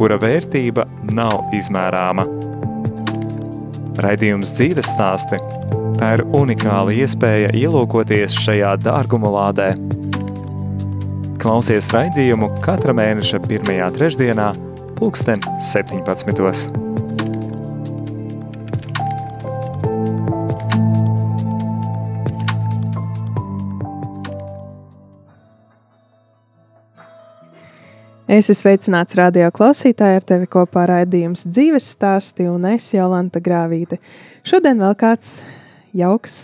kura vērtība nav izmērāma. Raidījums dzīves stāsti – tā ir unikāla iespēja ielūkoties šajā dārguma lādē. Klausies raidījumu katra mēneša pirmajā trešdienā, pulksten 17. Es esmu sveicināts radio klausītāji, ar tevi kopā raidījums dzīves stāsti un es Jolanta Grāvīte. Šodien vēl kāds jauks,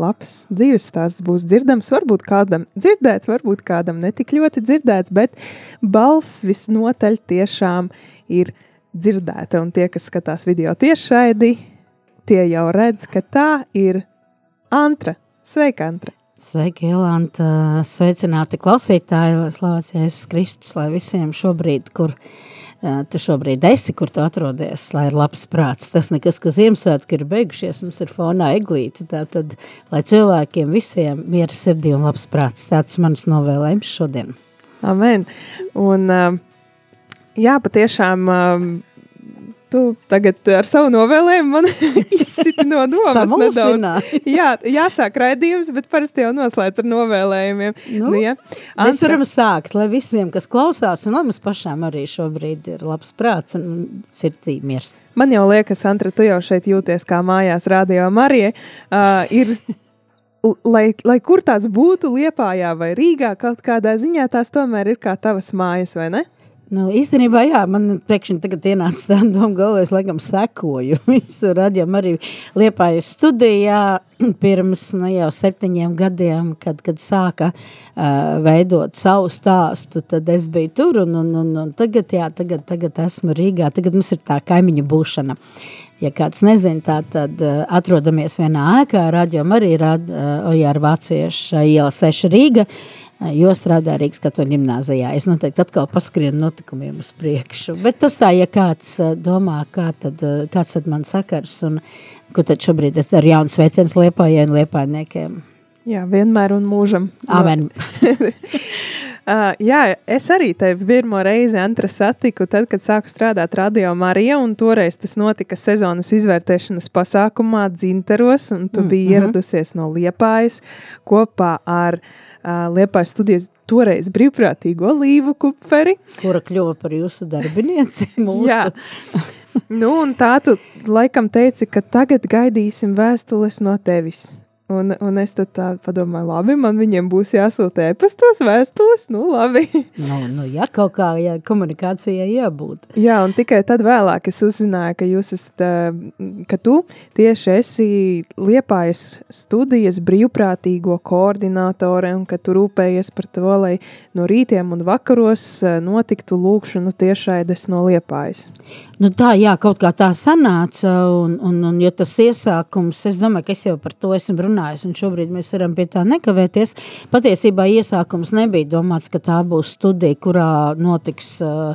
labs dzīves stāsts būs dzirdams, varbūt kādam dzirdēts, varbūt kādam netik ļoti dzirdēts, bet balss visnotaļ tiešām ir dzirdēta. Un tie, kas skatās video tiešraidi, tie jau redz, ka tā ir Antra. Sveika, Antra! Sveiki, Jolanta! Sveicināti klausītāji, slavēts Jēzus Kristus, lai visiem šobrīd, kur tu šobrīd esi, kur tu atrodies, lai ir labs prāts. Tas nekas, ka Ziemassvētki ir beigušies, mums ir fonā eglīti, tātad, lai cilvēkiem visiem mieras sirdī un labs prāts. Tāds mans novēlējums šodien. Amen! Un, jā, patiešām... Tu tagad ar savu novēlējumu man izsiti no domas nedaudz. Jā, jāsāk raidījums, bet parasti jau noslēdz ar novēlējumiem. Nu, nu, ja. Antra... Mēs varam sākt, lai visiem, kas klausās, un lai mums pašām arī šobrīd ir labs prāts un sirdī miers. Man jau liekas, Antra, tu jau šeit jūties kā mājās radio Marija, uh, ir lai, lai kur tās būtu, Liepājā vai Rīgā, kaut kādā ziņā tās tomēr ir kā tavas mājas, vai ne? Nu, īstenībā, jā, man pēkšņi tagad ienāca tā doma galvā, es laikam sekoju. Visu radījām arī Liepājas studijā pirms nu, jau septiņiem gadiem, kad, kad sāka uh, veidot savu stāstu, tad es biju tur un, un, un, un tagad, jā, tagad, tagad esmu Rīgā, tagad mums ir tā kaimiņu būšana. Ja kāds nezin, tā tad uh, atrodamies vienā ēkā, radījām arī rad, uh, Ojāra Vācieša iela 6 Rīga, uh, jo strādā Rīgas katoļu ģimnāzijā. Es noteikti atkal paskrienu notikumiem uz priekšu. Bet tas tā, ja kāds domā, kā tad, kāds tad man sakars un ko tad šobrīd es daru jaunas veicienas liepājai un liepājniekiem. Jā, vienmēr un mūžam. Amen. Uh, jā, es arī tevi pirmo reizi Antra satiku, tad, kad sāku strādāt Radio Marija, un toreiz tas notika sezonas izvērtēšanas pasākumā Dzinteros, un tu mm -hmm. biji ieradusies no Liepājas kopā ar uh, Liepājas studijas toreiz brīvprātīgo līvu kupferi. Kura kļuva par jūsu darbinieci mūsu. Jā. nu, un tā tu laikam teici, ka tagad gaidīsim vēstules no tevis. Un, un es tad padomāju, labi, man viņiem būs jāsūta e-pastos vēstules, nu labi. nu, nu, ja kaut kā ja komunikācijai jābūt. Jā, un tikai tad vēlāk es uzzināju, ka jūs esat, ka tu tieši esi Liepājas studijas brīvprātīgo koordinātore un ka tu rūpējies par to, lai no rītiem un vakaros notiktu lūkšanu tiešraides no Liepājas. Nu tā, jā, kaut kā tā sanāca, un, un, un ja tas iesākums, es domāju, ka es jau par to esmu runājis, un šobrīd mēs varam pie tā nekavēties. Patiesībā iesākums nebija domāts, ka tā būs studija, kurā notiks uh,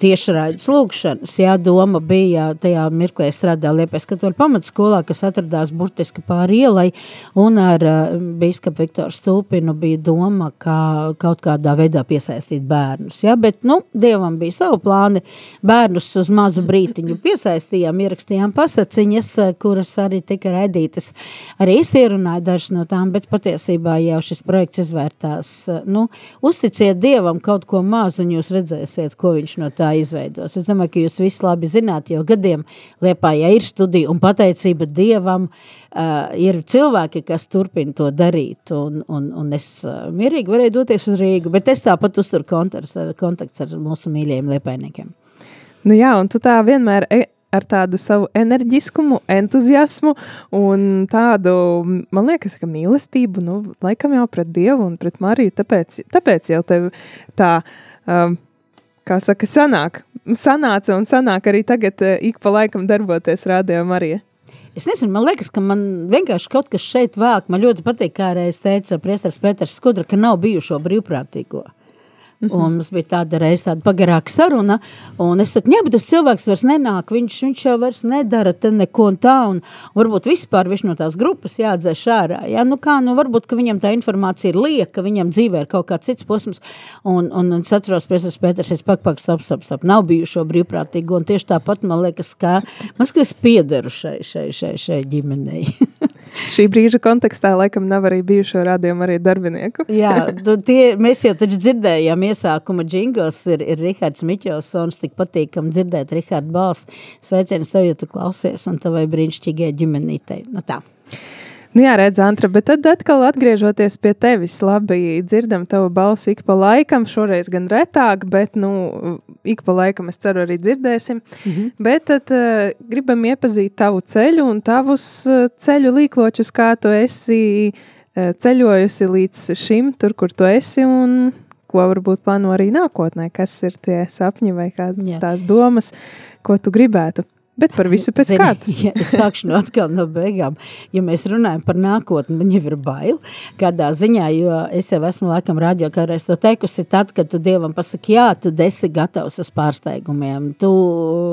tiešraides lūkšanas. Jā, doma bija, tajā mirklē strādā Liepais katoļu pamatskolā, kas atradās burtiski pāri ielai, un ar uh, bīskapu Viktoru Stūpinu bija doma, kā kaut kādā veidā piesaistīt bērnus. Jā, bet, nu, Dievam bija savu plāni, bērnus uz mazu brītiņu piesaistījām, ierakstījām pasaciņas, eh, kuras arī tika raidītas. Arī es ierunāju dažas no tām, bet patiesībā jau šis projekts izvērtās. Nu, uzticiet Dievam kaut ko mazu, un jūs redzēsiet, ko viņš no tā izveidos. Es domāju, ka jūs visi labi zināt, jo gadiem Liepā, ja ir studija un pateicība Dievam, uh, ir cilvēki, kas turpina to darīt, un, un, un es uh, mierīgi varēju doties uz Rīgu, bet es tāpat uzturu kontakts ar, kontakts ar mūsu mīļajiem liepainiekiem. Nu jā, un tu tā vienmēr e ar tādu savu enerģiskumu, entuziasmu un tādu, man liekas, ka mīlestību, nu, laikam jau pret Dievu un pret Mariju, tāpēc, tāpēc jau tev tā, um, kā saka, sanāk sanāca un sanāk arī tagad uh, ik pa laikam darboties Radio Marija? Es nezinu, man liekas, ka man vienkārši kaut kas šeit vāk. Man ļoti patīk, kā reiz teica priestars Peters Skudra, ka nav bijušo brīvprātīgo. Uh, Mm -hmm. Mums bija tāda reize tāda pagarāka saruna, un es saku, jā, bet tas cilvēks vairs nenāk, viņš, viņš jau vairs nedara neko un tā, un varbūt vispār viņš no tās grupas jāatdzēš ārā, jā, nu kā, nu varbūt, ka viņam tā informācija ir lieka, viņam dzīvē ir kaut kāds cits posms, un, un, un es atceros, Pēters Pēters, es pak, pak, stop, stop, stop, nav bijušo brīvprātīgu, un tieši tāpat man liekas, ka, man liekas, piederu šai, šai, šai, šai ģimenei. Šī brīža kontekstā laikam nav arī bijušo radījumu arī darbinieku. Jā, tu, tie, mēs jau taču dzirdējām iesākuma džingls ir, ir Rihards Miķelsons, tik patīkam dzirdēt Rihardu balss. Sveiciens tev, ja tu klausies, un tavai brīnišķīgai ģimenītei. Nu tā. Nu jā, redz, Antra, bet tad atkal atgriežoties pie tevis, labi dzirdam tavu balsi ik pa laikam, šoreiz gan retāk, bet, nu, ik pa laikam es ceru arī dzirdēsim. Mm -hmm. Bet tad uh, gribam iepazīt tavu ceļu un tavus uh, ceļu līkločus, kā tu esi uh, ceļojusi līdz šim, tur, kur tu esi un ko varbūt plāno arī nākotnē, kas ir tie sapņi vai kādas Jā. tās domas, ko tu gribētu. Bet par visu pēc Zini, kārtas. Ja es sākšu no atkal no beigām. Ja mēs runājam par nākotni, man jau ir bail kādā ziņā, jo es jau esmu laikam radio kādreiz to teikusi tad, kad tu Dievam pasaki jā, tu esi gatavs uz pārsteigumiem. Tu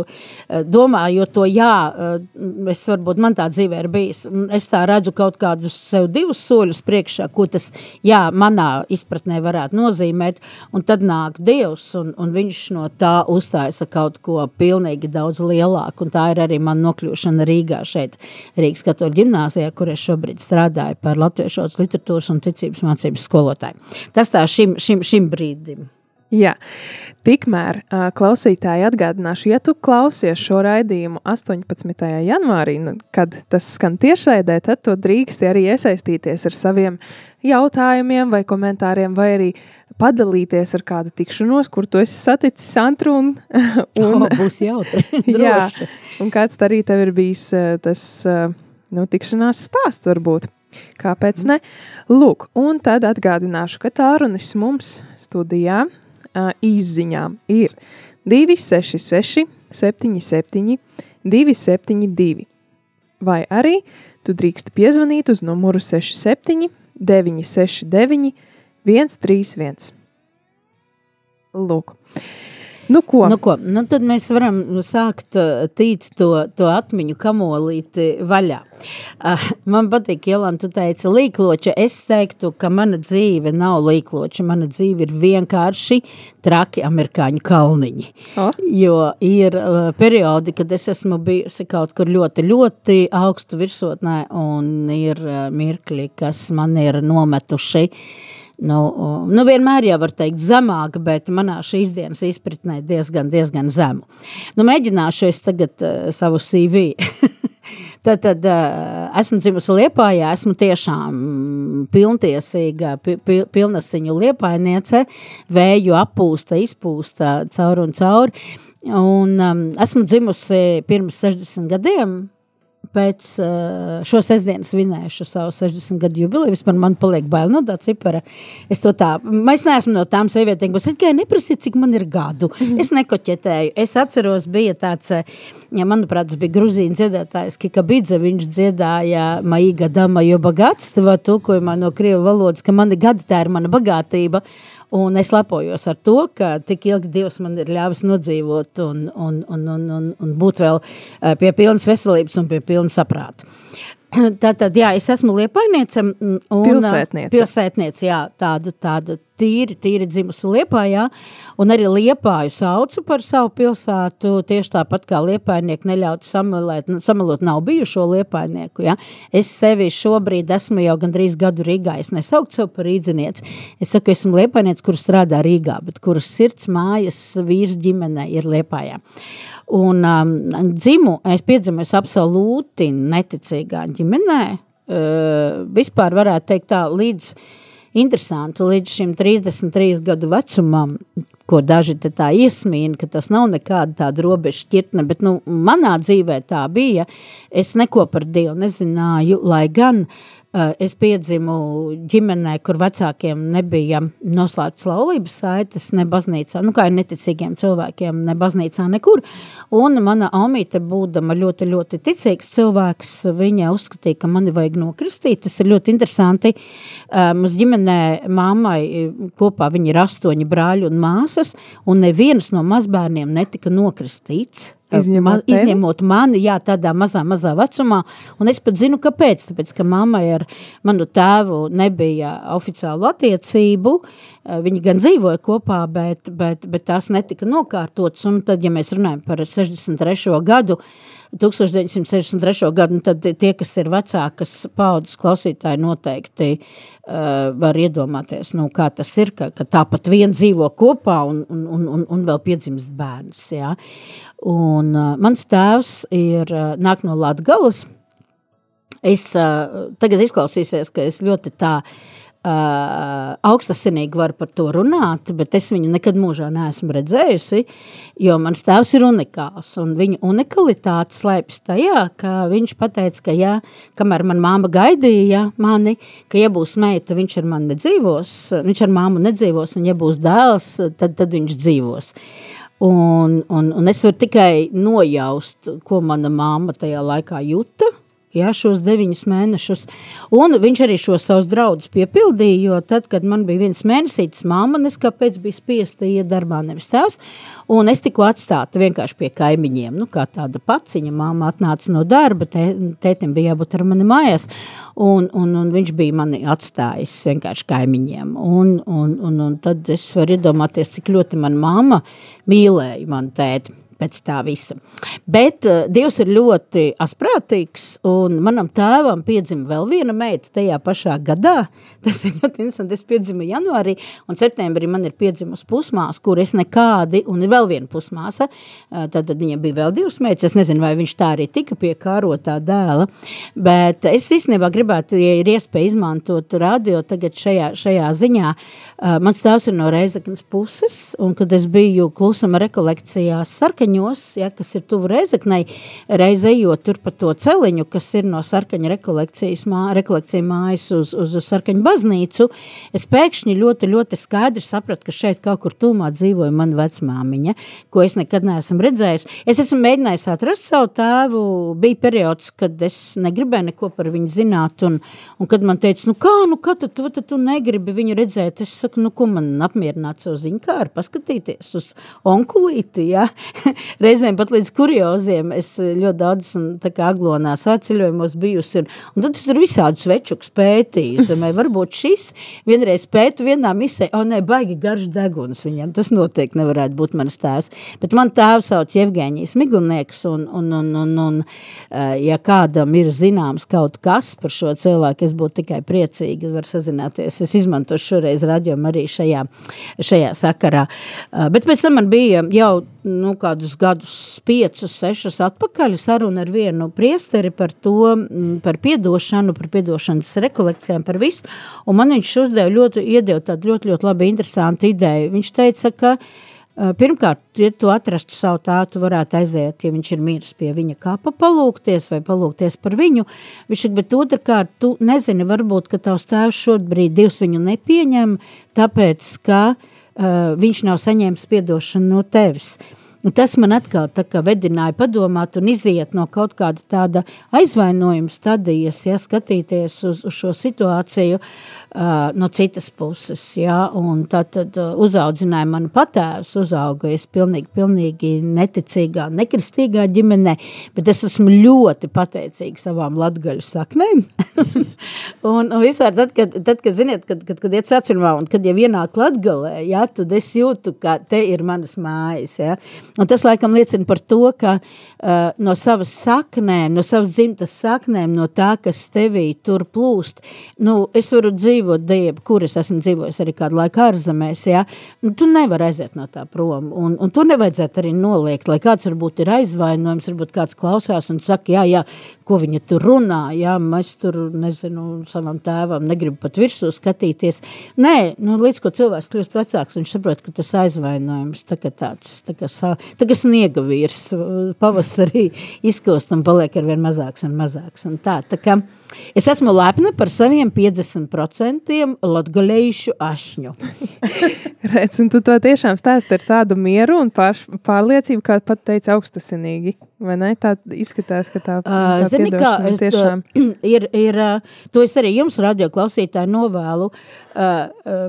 eh, domā, jo to jā, eh, es varbūt man tā dzīvē ir bijis. Es tā redzu kaut kādus sev divus soļus priekšā, ko tas jā, manā izpratnē varētu nozīmēt, un tad nāk Dievs, un, un viņš no tā uzstājas kaut ko pilnīgi daudz lielāku un tā ir arī man nokļūšana Rīgā šeit, Rīgas katoļu ģimnāzijā, kur es šobrīd strādāju par latviešotas literatūras un ticības mācības skolotāju. Tas tā šim, šim, šim brīdim. Jā, tikmēr klausītāji atgādināšu, ja tu klausies šo raidījumu 18. janvārī, nu, kad tas skan tiešraidē, tad tu drīksti arī iesaistīties ar saviem jautājumiem vai komentāriem, vai arī padalīties ar kādu tikšanos, kur tu esi saticis Antru un... un oh, būs jautri, jā, un kāds arī tev ir bijis tas, nu, tikšanās stāsts varbūt. Kāpēc ne? Lūk, un tad atgādināšu, ka tārunis mums studijā uh, izziņām ir 266, 77, 272. Vai arī tu drīkst piezvanīt uz numuru 67, 969, 131. Lūk. Nu, ko? Nu, ko? Nu, tad mēs varam sākt uh, tīt to, to atmiņu kamolīti vaļā. Uh, man patīk, Jolanta, tu teici līkloča. Es teiktu, ka mana dzīve nav līkloča. Mana dzīve ir vienkārši traki amerikāņu kalniņi. Oh. Jo ir uh, periodi, kad es esmu bijusi kaut kur ļoti, ļoti augstu virsotnē un ir uh, mirkļi, kas man ir nometuši uh, Nu, nu, vienmēr jau var teikt zemāk, bet manā šīs dienas izpratnē diezgan, diezgan zemu. Nu, mēģināšu es tagad uh, savu CV. tad, tad uh, esmu dzimusi Liepājā, esmu tiešām pilntiesīga, pi, pi, pilnasiņu liepainiece, vēju appūsta, izpūsta caur un caur. Un um, esmu dzimusi pirms 60 gadiem, pēc uh, šo sestdienu svinēšu savu 60 gadu jubileju. Vispār man paliek bail no tā cipara. Es to tā, es neesmu no tām sievietēm, kas tikai neprasīt, cik man ir gadu. Mm -hmm. Es nekoķetēju. Es atceros, bija tāds, ja manuprāt, tas bija gruzīna dziedātājs, Kika Bidze, viņš dziedāja Maiga Dama, jo bagātstva tulkojumā no krievu valodas, ka mani gadi tā ir mana bagātība. Un es lepojos ar to, ka tik ilgi Dievs man ir ļāvis nodzīvot un, un, un, un, un, un būt vēl eh, pie pilnas veselības un pie pilnas saprāta. Tātad, jā, es esmu liepainiece. Un, pilsētniece. Pilsētniece, jā, tāda, tāda tīri, tīri dzimusi Liepājā, un arī Liepāju saucu par savu pilsētu, tieši tāpat kā Liepainieki neļaut samilēt, samilot nav bijušo Liepainieku, ja? Es sevi šobrīd esmu jau gandrīz gadu Rīgā, es nesaukt sev par rīdzinieci, es saku, esmu Liepainieci, kur strādā Rīgā, bet kuras sirds mājas vīrs ģimene ir Liepājā. Un um, dzimu, es piedzimu es absolūti neticīgā ģimenē, uh, vispār varētu teikt tā, līdz interesanti līdz šim 33 gadu vecumam, ko daži te tā iesmīna, ka tas nav nekāda tāda robeža šķirtne, bet nu, manā dzīvē tā bija, es neko par Dievu nezināju, lai gan Uh, es piedzimu ģimenē, kur vecākiem nebija noslēgts laulības saites, ne baznīcā, nu kā ir neticīgiem cilvēkiem, ne baznīcā nekur. Un mana omīte, būdama ļoti, ļoti ticīgs cilvēks, viņa uzskatīja, ka mani vajag nokristīt. Tas ir ļoti interesanti. Uh, mums ģimenē māmai kopā viņi ir astoņi brāļi un māsas, un neviens no mazbērniem netika nokristīts. Izņemot, Ma, izņemot mani, jā, tādā mazā, mazā vecumā. Un es pat zinu, kāpēc. Tāpēc, ka mammai ar manu tēvu nebija oficiālu attiecību. Viņi gan dzīvoja kopā, bet, bet, bet tās netika nokārtotas. Un tad, ja mēs runājam par 63. gadu, 1963. gadu, nu tad tie, kas ir vecākas paudzes klausītāji, noteikti uh, var iedomāties, nu, kā tas ir, ka, ka tāpat vien dzīvo kopā un, un, un, un, un vēl piedzimst bērns. Jā. Un uh, mans tēvs ir, uh, nāk no Latgalas. Es, uh, tagad izklausīsies, ka es ļoti tā uh, Uh, augstasinīgi var par to runāt, bet es viņu nekad mūžā neesmu redzējusi, jo mans tēvs ir unikāls, un viņa unikalitāte slēpjas tajā, ka viņš pateica, ka jā, kamēr man māma gaidīja mani, ka ja būs meita, viņš ar mani nedzīvos, viņš ar māmu nedzīvos, un ja būs dēls, tad, tad viņš dzīvos. Un, un, un es varu tikai nojaust, ko mana māma tajā laikā juta, ja, šos deviņus mēnešus. Un viņš arī šo savus draudus piepildīja, jo tad, kad man bija viens mēnesītis, māma neskapēc bija spiesta iet darbā, nevis tēvs, un es tiku atstāta vienkārši pie kaimiņiem, nu, kā tāda paciņa, māma atnāca no darba, tē, tētim bija jābūt ar mani mājās, un, un, un viņš bija mani atstājis vienkārši kaimiņiem, un, un, un, un tad es varu iedomāties, cik ļoti man māma mīlēja manu tēti pēc tā visa. Bet uh, Dievs ir ļoti asprātīgs, un manam tēvam piedzima vēl viena meita tajā pašā gadā. Tas ir ļoti interesanti. Es piedzimu janvārī, un septembrī man ir piedzimusi pusmās, kur es nekādi, un ir vēl viena pusmāsa, uh, tad, tad viņam bija vēl divas meitas. Es nezinu, vai viņš tā arī tika pie kārotā dēla, bet es īstenībā gribētu, ja ir iespēja izmantot radio tagad šajā, šajā ziņā. Uh, mans tēvs ir no Reizeknas puses, un kad es biju klusuma rekolekcijās sarkaņā, celiņos, ja, kas ir tuvu Reizeknei, reiz ejot tur pa to celiņu, kas ir no sarkaņa rekolekcijas mā, rekolekcija mājas uz, uz, uz sarkaņu baznīcu, es pēkšņi ļoti, ļoti skaidri sapratu, ka šeit kaut kur tūmā dzīvoja mana vecmāmiņa, ko es nekad neesmu redzējis. Es esmu mēģinājis atrast savu tēvu, bija periods, kad es negribēju neko par viņu zināt, un, un kad man teica, nu kā, nu kā tad tad tu negribi viņu redzēt, es saku, nu ko man apmierināt savu ziņkāru, paskatīties uz onkulīti, ja? Reizēm pat līdz kurioziem. Es ļoti daudz tā kā aglonā sāceļojumos bijusi, un, un tad es tur visādus večukus pētīju. Es domāju, varbūt šis vienreiz pētu vienā misē, o ne, baigi garš deguns viņam, tas noteikti nevarētu būt manas tēvs. Bet man tēvs sauc Jevgēņijas Migulnieks, un, un, un, un, un ja kādam ir zināms kaut kas par šo cilvēku, es būtu tikai priecīgi, var sazināties. Es izmantošu šoreiz raģiomu arī šajā, šajā sakarā. Bet pēc tam man bija jau, nu, kādus kādus gadus, piecus, sešus atpakaļ saruna ar vienu priesteri par to, mm, par piedošanu, par piedošanas rekolekcijām, par visu, un man viņš uzdeva ļoti, iedeva tādu ļoti, ļoti labi interesantu ideju. Viņš teica, ka Pirmkārt, ja tu atrastu savu tātu, varētu aiziet, ja viņš ir miris pie viņa kapa palūkties vai palūkties par viņu. Viņš saka, bet otrkārt, tu nezini, varbūt, ka tavs tēvs šobrīd Dievs viņu nepieņem, tāpēc, ka uh, viņš nav saņēmis piedošanu no tevis. Uh, Un nu, tas man atkal vedināja padomāt un iziet no kaut kāda tāda aizvainojuma stadijas, ja skatīties uz, uz šo situāciju uh, no citas puses. Ja, un tā tad uh, uzaudzināja manu patēvs, uzauga es pilnīgi, pilnīgi neticīgā, nekristīgā ģimenē, bet es esmu ļoti pateicīga savām latgaļu saknēm. un, un visār tad, kad, tad, kad ziniet, kad, kad, kad iet sacirmā un kad jau ienāk latgalē, ja, tad es jūtu, ka te ir manas mājas, ja. Un tas laikam liecina par to, ka uh, no savas saknēm, no savas dzimtas saknēm, no tā, kas tevī tur plūst, nu, es varu dzīvot Dievu, kur es esmu dzīvojis arī kādu laiku ārzemēs, ja, nu, tu nevar aiziet no tā prom, un, un to nevajadzētu arī noliegt, lai kāds varbūt ir aizvainojums, varbūt kāds klausās un saka, jā, jā, ko viņa tur runā, jā, mēs tur, nezinu, savam tēvam negribu pat virsū skatīties. Nē, nu, līdz ko cilvēks kļūst vecāks, viņš saprot, ka tas aizvainojums tā kā tāds, tā kā sa, tā kā sniega vīrs pavasarī izkost un paliek ar vien mazāks un mazāks. Un tā, tā kā es esmu lepna par saviem 50% latgaļējušu ašņu. Redz, un tu to tiešām stāsti ar tādu mieru un pār, pārliecību, kā pat teica augstasinīgi. Vai ne? Tā izskatās, ka tā, tā Zini, kā es tiešām. ir, ir, to es arī jums radio klausītāji novēlu.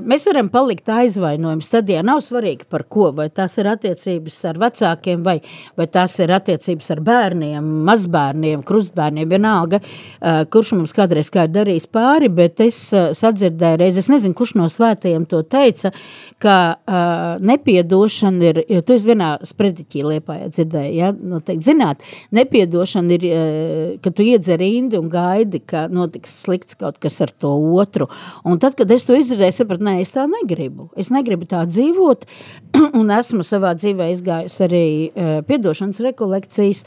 Mēs varam palikt aizvainojumi stadijā. Nav svarīgi par ko, vai tās ir attiecības ar vecākiem, vai, vai tās ir attiecības ar bērniem, mazbērniem, krustbērniem, vienalga, kurš mums kādreiz kā ir darījis pāri, bet es sadzirdēju reiz, es nezinu, kurš no svētajiem to teica, ka nepiedošana ir, jo tu esi vienā sprediķī liepājā dzirdēji, ja, noteikti zināt, zināt, nepiedošana ir, eh, ka tu iedzer indi un gaidi, ka notiks slikts kaut kas ar to otru. Un tad, kad es to izdarīju, sapratu, nē, es tā negribu. Es negribu tā dzīvot, un esmu savā dzīvē izgājusi arī uh, piedošanas rekolekcijas,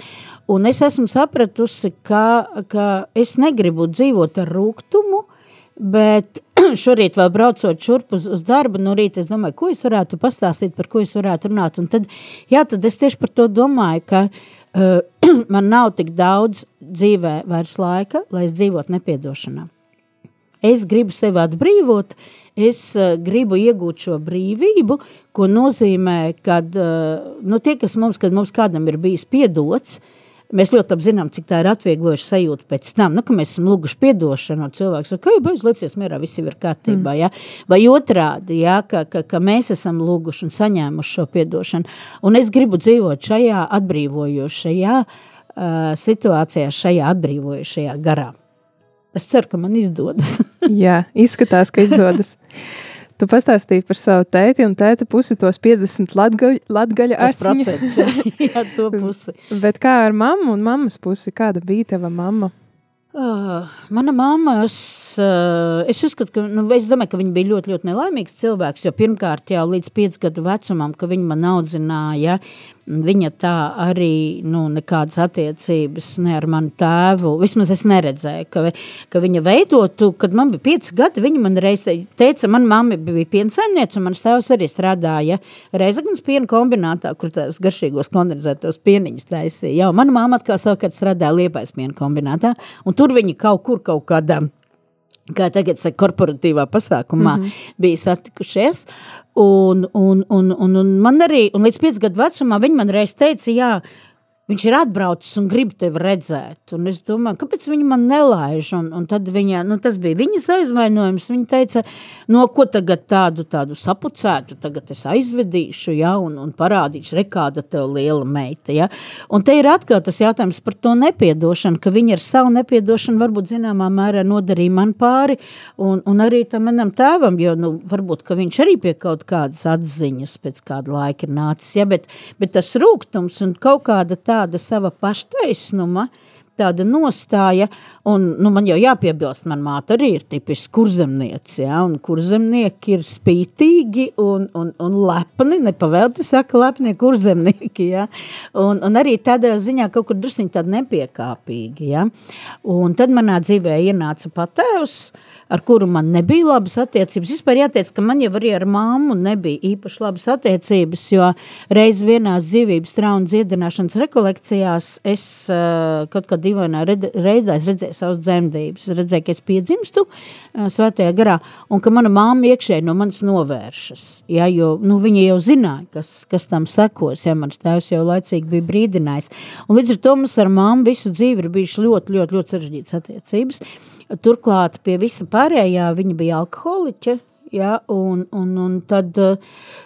un es esmu sapratusi, ka, ka es negribu dzīvot ar rūgtumu, Bet šorīt vēl braucot šurp uz, uz darbu, no rīta es domāju, ko es varētu pastāstīt, par ko es varētu runāt. Un tad, jā, tad es tieši par to domāju, ka uh, man nav tik daudz dzīvē vairs laika, lai es dzīvotu nepiedošanā. Es gribu sevi atbrīvot, es uh, gribu iegūt šo brīvību, ko nozīmē, kad uh, nu, tie, kas mums, kad mums kādam ir bijis piedots, Mēs ļoti labi zinām, cik tā ir atvieglojuša sajūta pēc tam, nu, ka mēs esam lūguši piedošanu, un cilvēks saka, ka bez lietas mierā viss ir kārtībā, mm. ja? vai otrādi, ja? ka, ka, ka mēs esam lūguši un saņēmuši šo piedošanu. Un es gribu dzīvot šajā atbrīvojošajā uh, situācijā, šajā atbrīvojošajā garā. Es ceru, ka man izdodas. Jā, izskatās, ka izdodas. Tu pastāstīji par savu tēti un tēta pusi tos 50 latgaļu, latgaļu asiņu. jā, to pusi. Bet kā ar mammu un mammas pusi? Kāda bija tava mamma? Uh, mana mamma, es, uh, es uzskatu, ka, nu, es domāju, ka viņa bija ļoti, ļoti nelaimīgs cilvēks, jo pirmkārt jau līdz 5 gadu vecumam, ka viņa man audzināja, viņa tā arī nu, nekādas attiecības ne ar manu tēvu. Vismaz es neredzēju, ka, ka viņa veidotu, kad man bija pieci gadi, viņa man reiz teica, man mamma bija piensaimniece, un mans tēvs arī strādāja Reizeknas piena kombinātā, kur tās garšīgos kondensētos pieniņus taisīja. Jau mana mamma atkal savukārt strādāja Liepais piena kombinātā, un tur viņi kaut kur kaut kādā kā tagad saka, korporatīvā pasākumā mm -hmm. bija satikušies. Un, un, un, un, un man arī, un līdz 5 gadu vecumā viņi man reiz teica, jā, viņš ir atbraucis un grib tevi redzēt. Un es domāju, kāpēc viņa man nelaiž? Un, un tad viņa, nu, tas bija viņas aizvainojums. Viņa teica, no ko tagad tādu, tādu sapucētu, tagad es aizvedīšu, ja, un, un parādīšu, rekāda tev liela meita. Ja. Un te ir atkal tas jautājums par to nepiedošanu, ka viņa ar savu nepiedošanu varbūt zināmā mērā nodarīja man pāri, un, un arī tam manam tēvam, jo, nu, varbūt, ka viņš arī pie kaut kādas atziņas pēc kāda laika nācis, ja, bet, bet tas rūgtums un kaut kāda tā tāda sava paštaisnuma, tāda nostāja, un nu, man jau jāpiebilst, man māte arī ir tipiski kurzemniece, ja, un kurzemnieki ir spītīgi un, un, un lepni, nepavēlti saka lepnie kurzemnieki, ja, un, un arī tādā ziņā kaut kur drusciņi tādi nepiekāpīgi, ja, un tad manā dzīvē ienāca patēvs, uh, ar kuru man nebija labas attiecības. Vispār jāteic, ka man jau arī ar māmu nebija īpaši labas attiecības, jo reiz vienās dzīvības trauma dziedināšanas rekolekcijās es kaut kā divainā reizē redzēju savus dzemdības. Es redzēju, ka es piedzimstu svētajā garā un ka mana māma iekšēji no manis novēršas. Ja, jo nu, viņa jau zināja, kas, kas tam sekos, ja mans tēvs jau laicīgi bija brīdinājis. Un līdz ar to mums ar māmu visu dzīvi ir bijuši ļoti, ļoti, ļoti sarežģītas attiecības. Turklāt pie visa pārējā viņa bija alkoholiķa, Ja, un, un, un tad,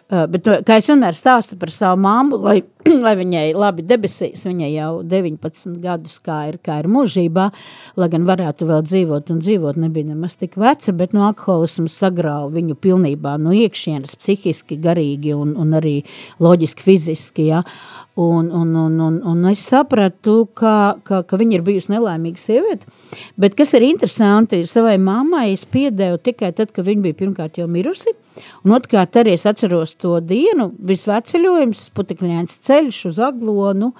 bet, kā es vienmēr stāstu par savu māmu, lai, lai viņai labi debesīs, viņai jau 19 gadus, kā ir, kā ir mūžībā, lai gan varētu vēl dzīvot un dzīvot, nebija nemaz tik veca, bet no alkoholismu sagrāva viņu pilnībā no iekšienes, psihiski, garīgi un, un arī loģiski, fiziski, ja, Un, un, un, un, un es sapratu, ka, ka, ka viņa ir bijusi nelaimīga sieviete. Bet kas ir interesanti, savai mammai es piedēju tikai tad, kad viņa bija pirmkārt jau mirusi. Un otrkārt arī es atceros to dienu, visveceļojums, putekļains ceļš uz aglonu,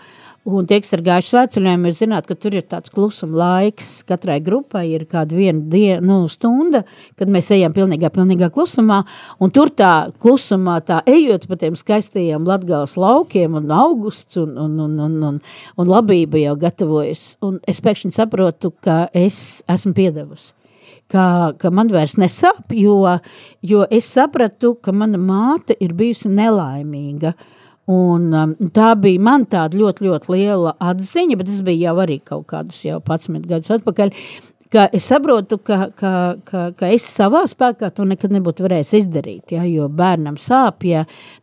Un tie, kas ir gājuši svētceļojumā, jūs zināt, ka tur ir tāds klusuma laiks. Katrai grupai ir kāda viena diena, nu, stunda, kad mēs ejam pilnīgā, pilnīgā klusumā. Un tur tā klusumā, tā ejot pa tiem skaistajiem latgāles laukiem un augusts un, un, un, un, un, un labība jau gatavojas. Un es pēkšņi saprotu, ka es esmu piedevusi. Ka, ka man vairs nesāp, jo, jo es sapratu, ka mana māte ir bijusi nelaimīga. Uh, Un, um, tā bija man tāda ļoti, ļoti liela atziņa, bet tas bija jau arī kaut kādus jau 11 gadus atpakaļ. Ka es saprotu, ka, ka, ka, ka es savā spēkā to nekad nebūtu varējis izdarīt. Ja, jo bērnam sāp, ja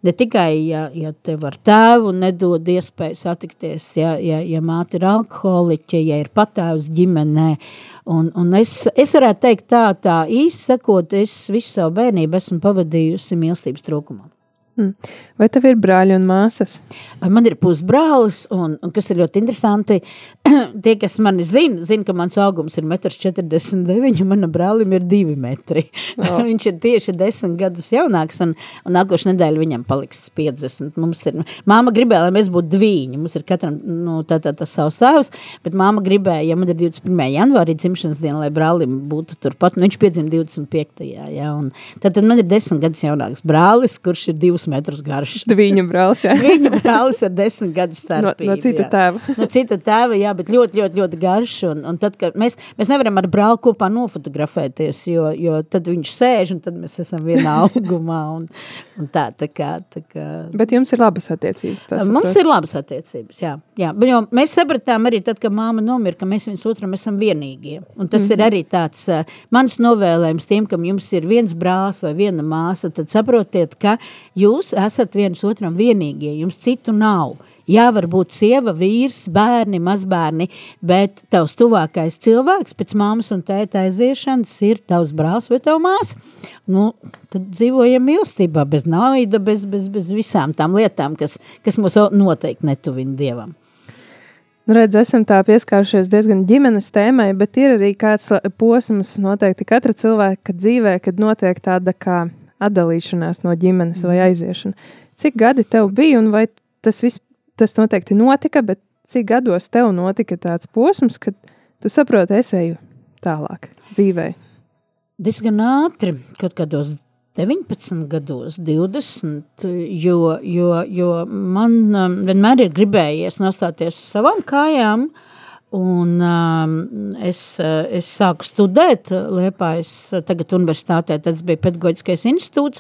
ne tikai ja, ja tev ar tēvu nedod iespēju satikties, ja, ja, ja māte ir alkoholiķe, ja ir patēvs ģimenē. Un, un es, es varētu teikt tā, tā īsi sakot, es visu savu bērnību esmu pavadījusi mīlestības trūkumā. Mm. Vai tev ir brāļi un māsas? Man ir pusbrālis, un, un kas ir ļoti interesanti, tie, kas mani zina, zina, ka mans augums ir 1,49 m, manam brālim ir 2 metri. Oh. Viņš ir tieši 10 gadus jaunāks, un, un nākošu nedēļu viņam paliks 50. Mums ir, māma gribēja, lai mēs būtu dviņi, mums ir katram nu, tā, tā, tas savs tēvs, bet māma gribēja, ja man ir 21. janvārī dzimšanas diena, lai brālim būtu turpat, nu viņš piedzim 25. Ja, un tad, tad man ir 10 gadus jaunāks brālis, kurš ir 2 metrus garš. Viņa brālis, jā. Viņa brālis ar desmit gadu starpību. No, no cita jā. tēva. no cita tēva, jā, bet ļoti, ļoti, ļoti garš. Un, un tad, kad mēs, mēs nevaram ar brāli kopā nofotografēties, jo, jo tad viņš sēž un tad mēs esam vienā augumā. Un, un tā, tā kā, tā kā. Bet jums ir labas attiecības. Mums ir labas attiecības, jā. jā. Bet, jo mēs sapratām arī tad, kad māma nomira, ka mēs viens otram esam vienīgie. Un tas mm -hmm. ir mhm. arī tāds uh, mans novēlējums tiem, kam jums ir viens brālis vai viena māsa, tad saprotiet, ka jūs jūs esat viens otram vienīgie, jums citu nav. Jā, varbūt sieva, vīrs, bērni, mazbērni, bet tavs tuvākais cilvēks pēc māmas un tēta aiziešanas ir tavs brālis vai tava māsa. Nu, tad dzīvojam mīlestībā, bez naida, bez, bez, bez visām tām lietām, kas, kas mūs noteikti netuvina Dievam. Nu, redz, esam tā pieskārušies diezgan ģimenes tēmai, bet ir arī kāds posms noteikti katra cilvēka dzīvē, kad notiek tāda kā atdalīšanās no ģimenes vai mhm. aiziešana. Cik gadi tev bija un vai tas viss, tas noteikti notika, bet cik gados tev notika tāds posms, kad tu saproti, es eju tālāk dzīvē? Diezgan ātri, kaut kādos 19 gados, 20, jo, jo, jo man um, vienmēr ir gribējies nostāties uz savām kājām, uh, Un, um, es, uh, es sāku studēt Liepājas tagad universitātē, tas bija pedagoģiskais institūts,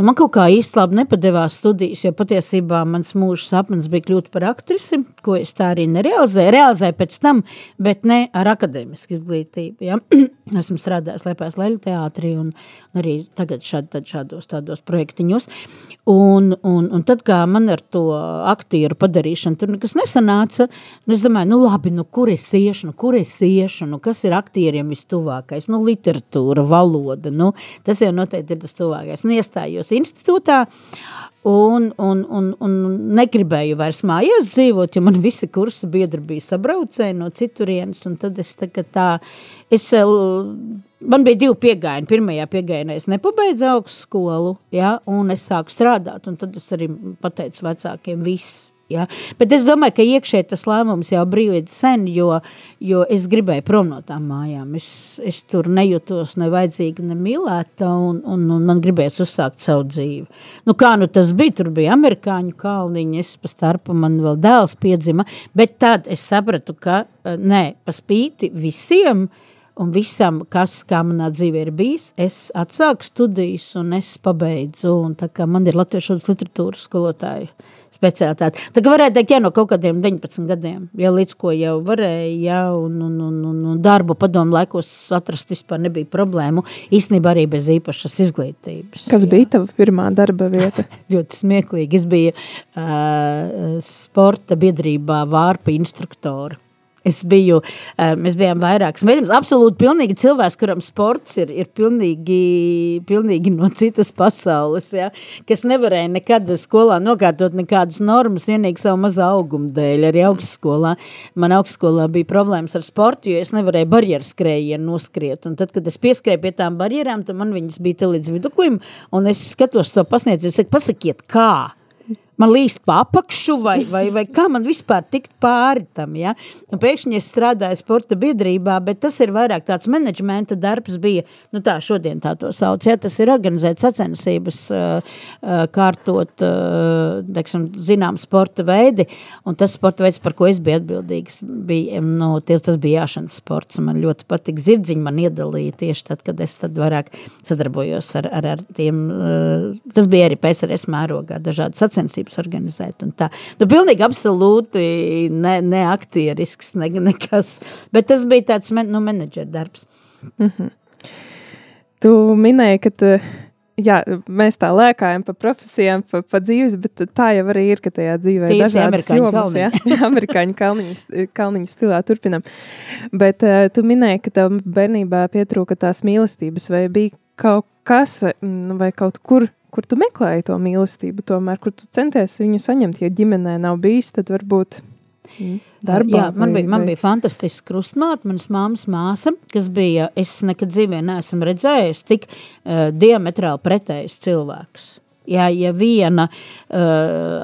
un man kaut kā īsti labi nepadevās studijas, jo patiesībā mans mūža sapnis bija kļūt par aktrisi, ko es tā arī nerealizēju, realizēju pēc tam, bet ne ar akadēmisku izglītību, ja? Esmu strādājis Liepājas Leļu teātrī un arī tagad šād, šādos tādos projektiņos, un, un, un tad kā man ar to aktieru padarīšanu tur nekas nesanāca, es domāju, nu labi, nu kur kur es iešu, nu, kur es iešu, nu, kas ir aktieriem vistuvākais, nu, literatūra, valoda, nu, tas jau noteikti ir tas tuvākais. Nu, iestājos institūtā un, un, un, un negribēju vairs mājās dzīvot, jo man visi kursa biedri bija sabraucēji no citurienes, un tad es tā, tā, es, man bija divi piegājieni, pirmajā piegājienā es nepabeidzu augstskolu, ja, un es sāku strādāt, un tad es arī pateicu vecākiem viss, Ja? Bet es domāju, ka iekšēji tas lēmums jau brīvīgi sen, jo, jo es gribēju prom no tām mājām. Es, es tur nejūtos ne vajadzīga, ne mīlēta, un, un, un man gribējās uzsākt savu dzīvi. Nu, kā nu tas bija? Tur bija amerikāņu kalniņi, es pa starpu man vēl dēls piedzima, bet tad es sapratu, ka eh, nē, pa spīti visiem, un visam, kas kā manā dzīvē ir bijis, es atsāku studijas un es pabeidzu, un tā kā man ir latviešu literatūras skolotāja speciālitāte. Tā varētu teikt, jā, no kaut kādiem 19 gadiem, ja līdz ko jau varēja, jā, un, un, un, un, un darbu padomu laikos atrast vispār nebija problēmu, īstenībā arī bez īpašas izglītības. Kas jā. bija tava pirmā darba vieta? Ļoti smieklīgi, es biju uh, sporta biedrībā vārpa instruktora. Es biju, eh, mēs bijām vairākas meitenes, absolūti pilnīgi cilvēks, kuram sports ir, ir pilnīgi, pilnīgi no citas pasaules, ja, kas nevarēja nekad skolā nokārtot nekādas normas, vienīgi savu mazā auguma dēļ, arī augstskolā. Man augstskolā bija problēmas ar sportu, jo es nevarēju barjeras skrējienu noskriet, un tad, kad es pieskrēju pie tām barjerām, tad man viņas bija līdz viduklim, un es skatos to pasniegt, un es saku, pasakiet, kā? Man līst pa apakšu, vai, vai, vai kā man vispār tikt pāri tam, ja? Un pēkšņi es strādāju sporta biedrībā, bet tas ir vairāk tāds menedžmenta darbs bija, nu tā, šodien tā to sauc, ja? Tas ir organizēt sacensības, uh, uh, kārtot, uh, teiksim, zinām sporta veidi, un tas sporta veids, par ko es biju atbildīgs, bija, nu, ties, tas bija jāšanas sports, un man ļoti patīk zirdziņi man iedalīja tieši tad, kad es tad vairāk sadarbojos ar, ar, ar tiem, tas bija arī PSRS mērogā, dažādas sacensības organizēt un tā. Nu, pilnīgi absolūti ne, ne aktierisks, ne, nekas, bet tas bija tāds, nu, menedžera darbs. Mm -hmm. Tu minēji, ka tu, jā, mēs tā lēkājam pa profesijām, pa, pa dzīves, bet tā jau arī ir, ka tajā dzīvē ir dažādas jomas, jā, amerikāņu kalniņu, kalniņu stilā turpinam. Bet uh, tu minēji, ka tev bērnībā pietrūka tās mīlestības, vai bija kaut kas, vai, mm, vai kaut kur kur tu meklēji to mīlestību, tomēr, kur tu centies viņu saņemt. Ja ģimenē nav bijis, tad varbūt mm, darbā. Jā, man, vai, bija, man vai... bija fantastisks krustmāte, manas māmas māsa, kas bija, es nekad dzīvē neesmu redzējusi tik uh, diametrāli pretējs cilvēks. Ja, ja viena uh,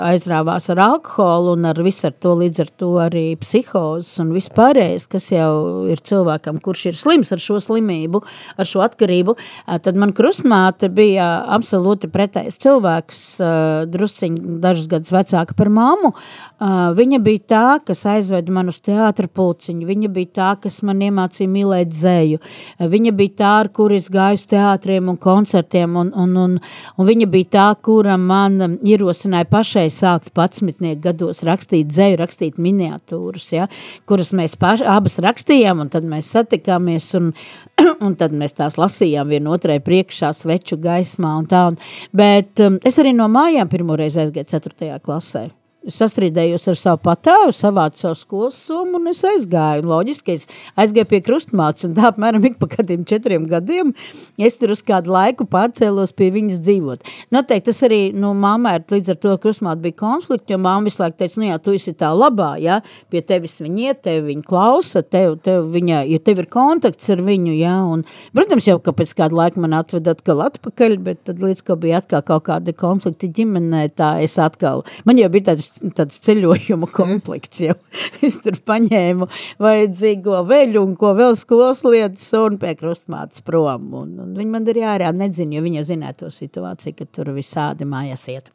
aizrāvās ar alkoholu un ar visu ar to līdz ar to arī psihozes un vispārējais, kas jau ir cilvēkam, kurš ir slims ar šo slimību, ar šo atkarību, uh, tad man krustmāte bija absolūti pretējs cilvēks, uh, drusciņ dažus gadus vecāka par māmu. Uh, viņa bija tā, kas aizveda man uz teātra pulciņu, viņa bija tā, kas man iemācīja mīlēt dzēju, uh, viņa bija tā, ar kur es gāju uz teātriem un koncertiem, un, un, un, un viņa bija tā, kura man um, ierosināja pašai sākt patsmitnieku gados rakstīt dzēju, rakstīt miniatūras, ja, kuras mēs paši, abas rakstījām, un tad mēs satikāmies, un, un tad mēs tās lasījām vienotrai priekšā sveču gaismā un tā, un, bet um, es arī no mājām pirmoreiz aizgāju 4. klasē. Sastrīdējos ar savu patēvu, savācu savu skolas summu un es aizgāju. Loģiski, es aizgāju pie krustmātes un tā apmēram ik pa kādiem četriem gadiem es tur uz kādu laiku pārcēlos pie viņas dzīvot. Noteikti tas arī, nu, māmai līdz ar to krustmāte bija konflikti, jo māma visu laiku teica, nu jā, tu esi tā labā, jā, pie tevis viņa iet, tevi viņa klausa, tev, tev viņa, ja tev ir kontakts ar viņu, jā, un, protams, jau, ka pēc kādu laiku man atved atkal atpakaļ, bet tad līdz, ko bija atkal kaut kādi konflikti ģimenē, tā es atkal, man jau bija tāds tāds ceļojuma komplekts jau. es tur paņēmu vajadzīgo veļu un ko vēl skolas lietas un pie krustmātes prom. Un, un viņi man arī ārā nedzina, jo viņa zināja to situāciju, ka tur visādi mājās iet.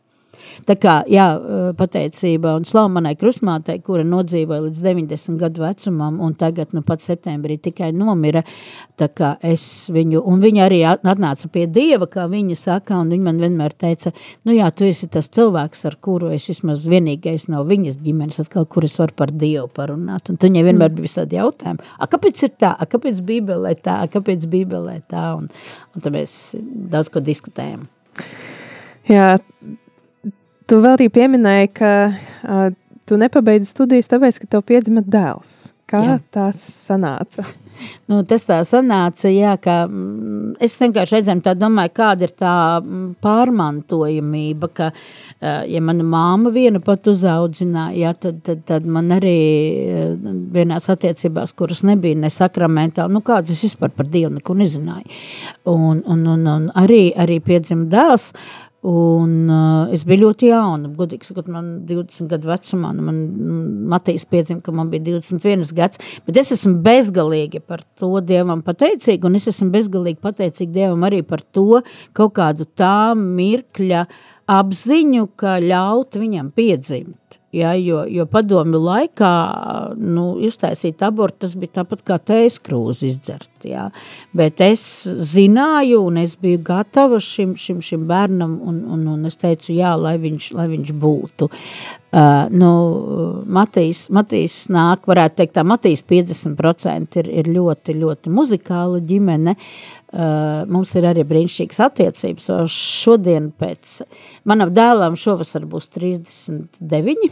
Tā kā, jā, pateicība un slavu manai krustmātei, kura nodzīvoja līdz 90 gadu vecumam un tagad, nu, pat septembrī tikai nomira, tā kā es viņu, un viņa arī atnāca pie Dieva, kā viņa saka, un viņa man vienmēr teica, nu jā, tu esi tas cilvēks, ar kuru es vismaz vienīgais no viņas ģimenes, atkal, kur es varu par Dievu parunāt, un tu viņai vienmēr mm. bija visādi jautājumi, a, kāpēc ir tā, a, kāpēc bībelē tā, a, kāpēc bībelē tā, un, un tad mēs daudz ko diskutējam. Jā, Tu vēl arī pieminēji, ka uh, tu nepabeidzi studijas, tāpēc, ka tev piedzima dēls. Kā jā. tas sanāca? Nu, tas tā sanāca, jā, ka mm, es vienkārši reizēm tā domāju, kāda ir tā mm, pārmantojamība, ka, ja mana māma viena pat uzaudzināja, jā, tad, tad, tad man arī vienās attiecībās, kuras nebija ne sakramentāli, nu kādas es vispār par Dievu neko nezināju. Un, un, un, un arī, arī piedzima dēls, Un, uh, es biju ļoti jauna. Godīgi sakot, man 20 gadu vecumā, nu, man Matīs piedzima, ka man bija 21 gads. Bet es esmu bezgalīgi par to Dievam pateicīga, un es esmu bezgalīgi pateicīga Dievam arī par to kaut kādu tā mirkļa apziņu, ka ļaut viņam piedzimt. Ja, jo, jo padomju laikā nu, iztaisīt abortu, tas bija tāpat kā tējas krūzi izdzert. Ja. Bet es zināju, un es biju gatava šim, šim, šim bērnam, un, un, un es teicu, jā, lai viņš, lai viņš būtu. Uh, nu, Matīs, Matīs nāk, varētu teikt, tā Matīs 50% ir, ir ļoti, ļoti muzikāla ģimene. Uh, mums ir arī brīnišķīgas attiecības. Šodien pēc manam dēlam šovasar būs 39.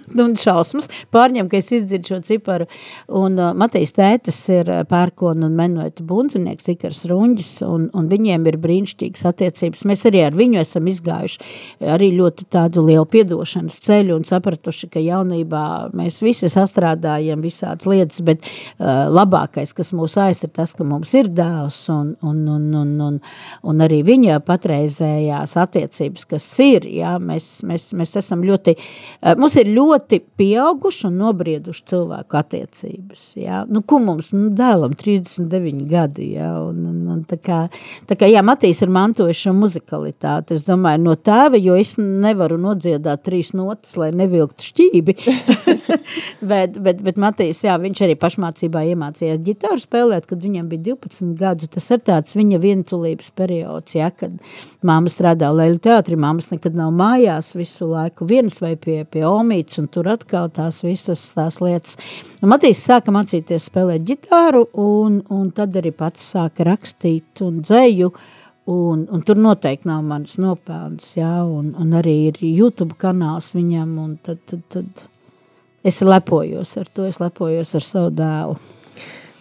un šausmas pārņem, ka es izdzirdu šo ciparu. Un uh, Matejs tētis ir pērkona un menoita bundzinieks, Ikars Ruņģis, un, un viņiem ir brīnišķīgas attiecības. Mēs arī ar viņu esam izgājuši arī ļoti tādu lielu piedošanas ceļu un sapratuši, ka jaunībā mēs visi sastrādājam visādas lietas, bet uh, labākais, kas mūs aiztur, tas, ka mums ir dēls un, un, un, un, un, un arī viņa patreizējās attiecības, kas ir, jā, mēs, mēs, mēs esam ļoti, uh, mums ir ļoti pieauguši un nobrieduši cilvēku attiecības, jā. Nu, ko mums, nu, dēlam 39 gadi, jā, un, un, un tā kā, tā kā, jā, Matīs ir mantojuši šo muzikalitāti, es domāju, no tēva, jo es nevaru nodziedāt trīs notas, lai nevilktu šķībi, bet, bet, bet Matīs, jā, viņš arī pašmācībā iemācījās ģitāru spēlēt, kad viņam bija 12 gadu, tas ir tāds viņa vientulības periods, jā, kad māma strādā Leilu teātri, māmas nekad nav mājās visu laiku. Viens vai pie, pie omītes, un tur atkal tās visas tās lietas. Un Matīs sāka mācīties spēlēt ģitāru, un, un tad arī pats sāka rakstīt un dzēju, Un, un tur noteikti nav manas nopelnas, jā, un, un arī ir YouTube kanāls viņam, un tad, tad, tad es lepojos ar to, es lepojos ar savu dēlu.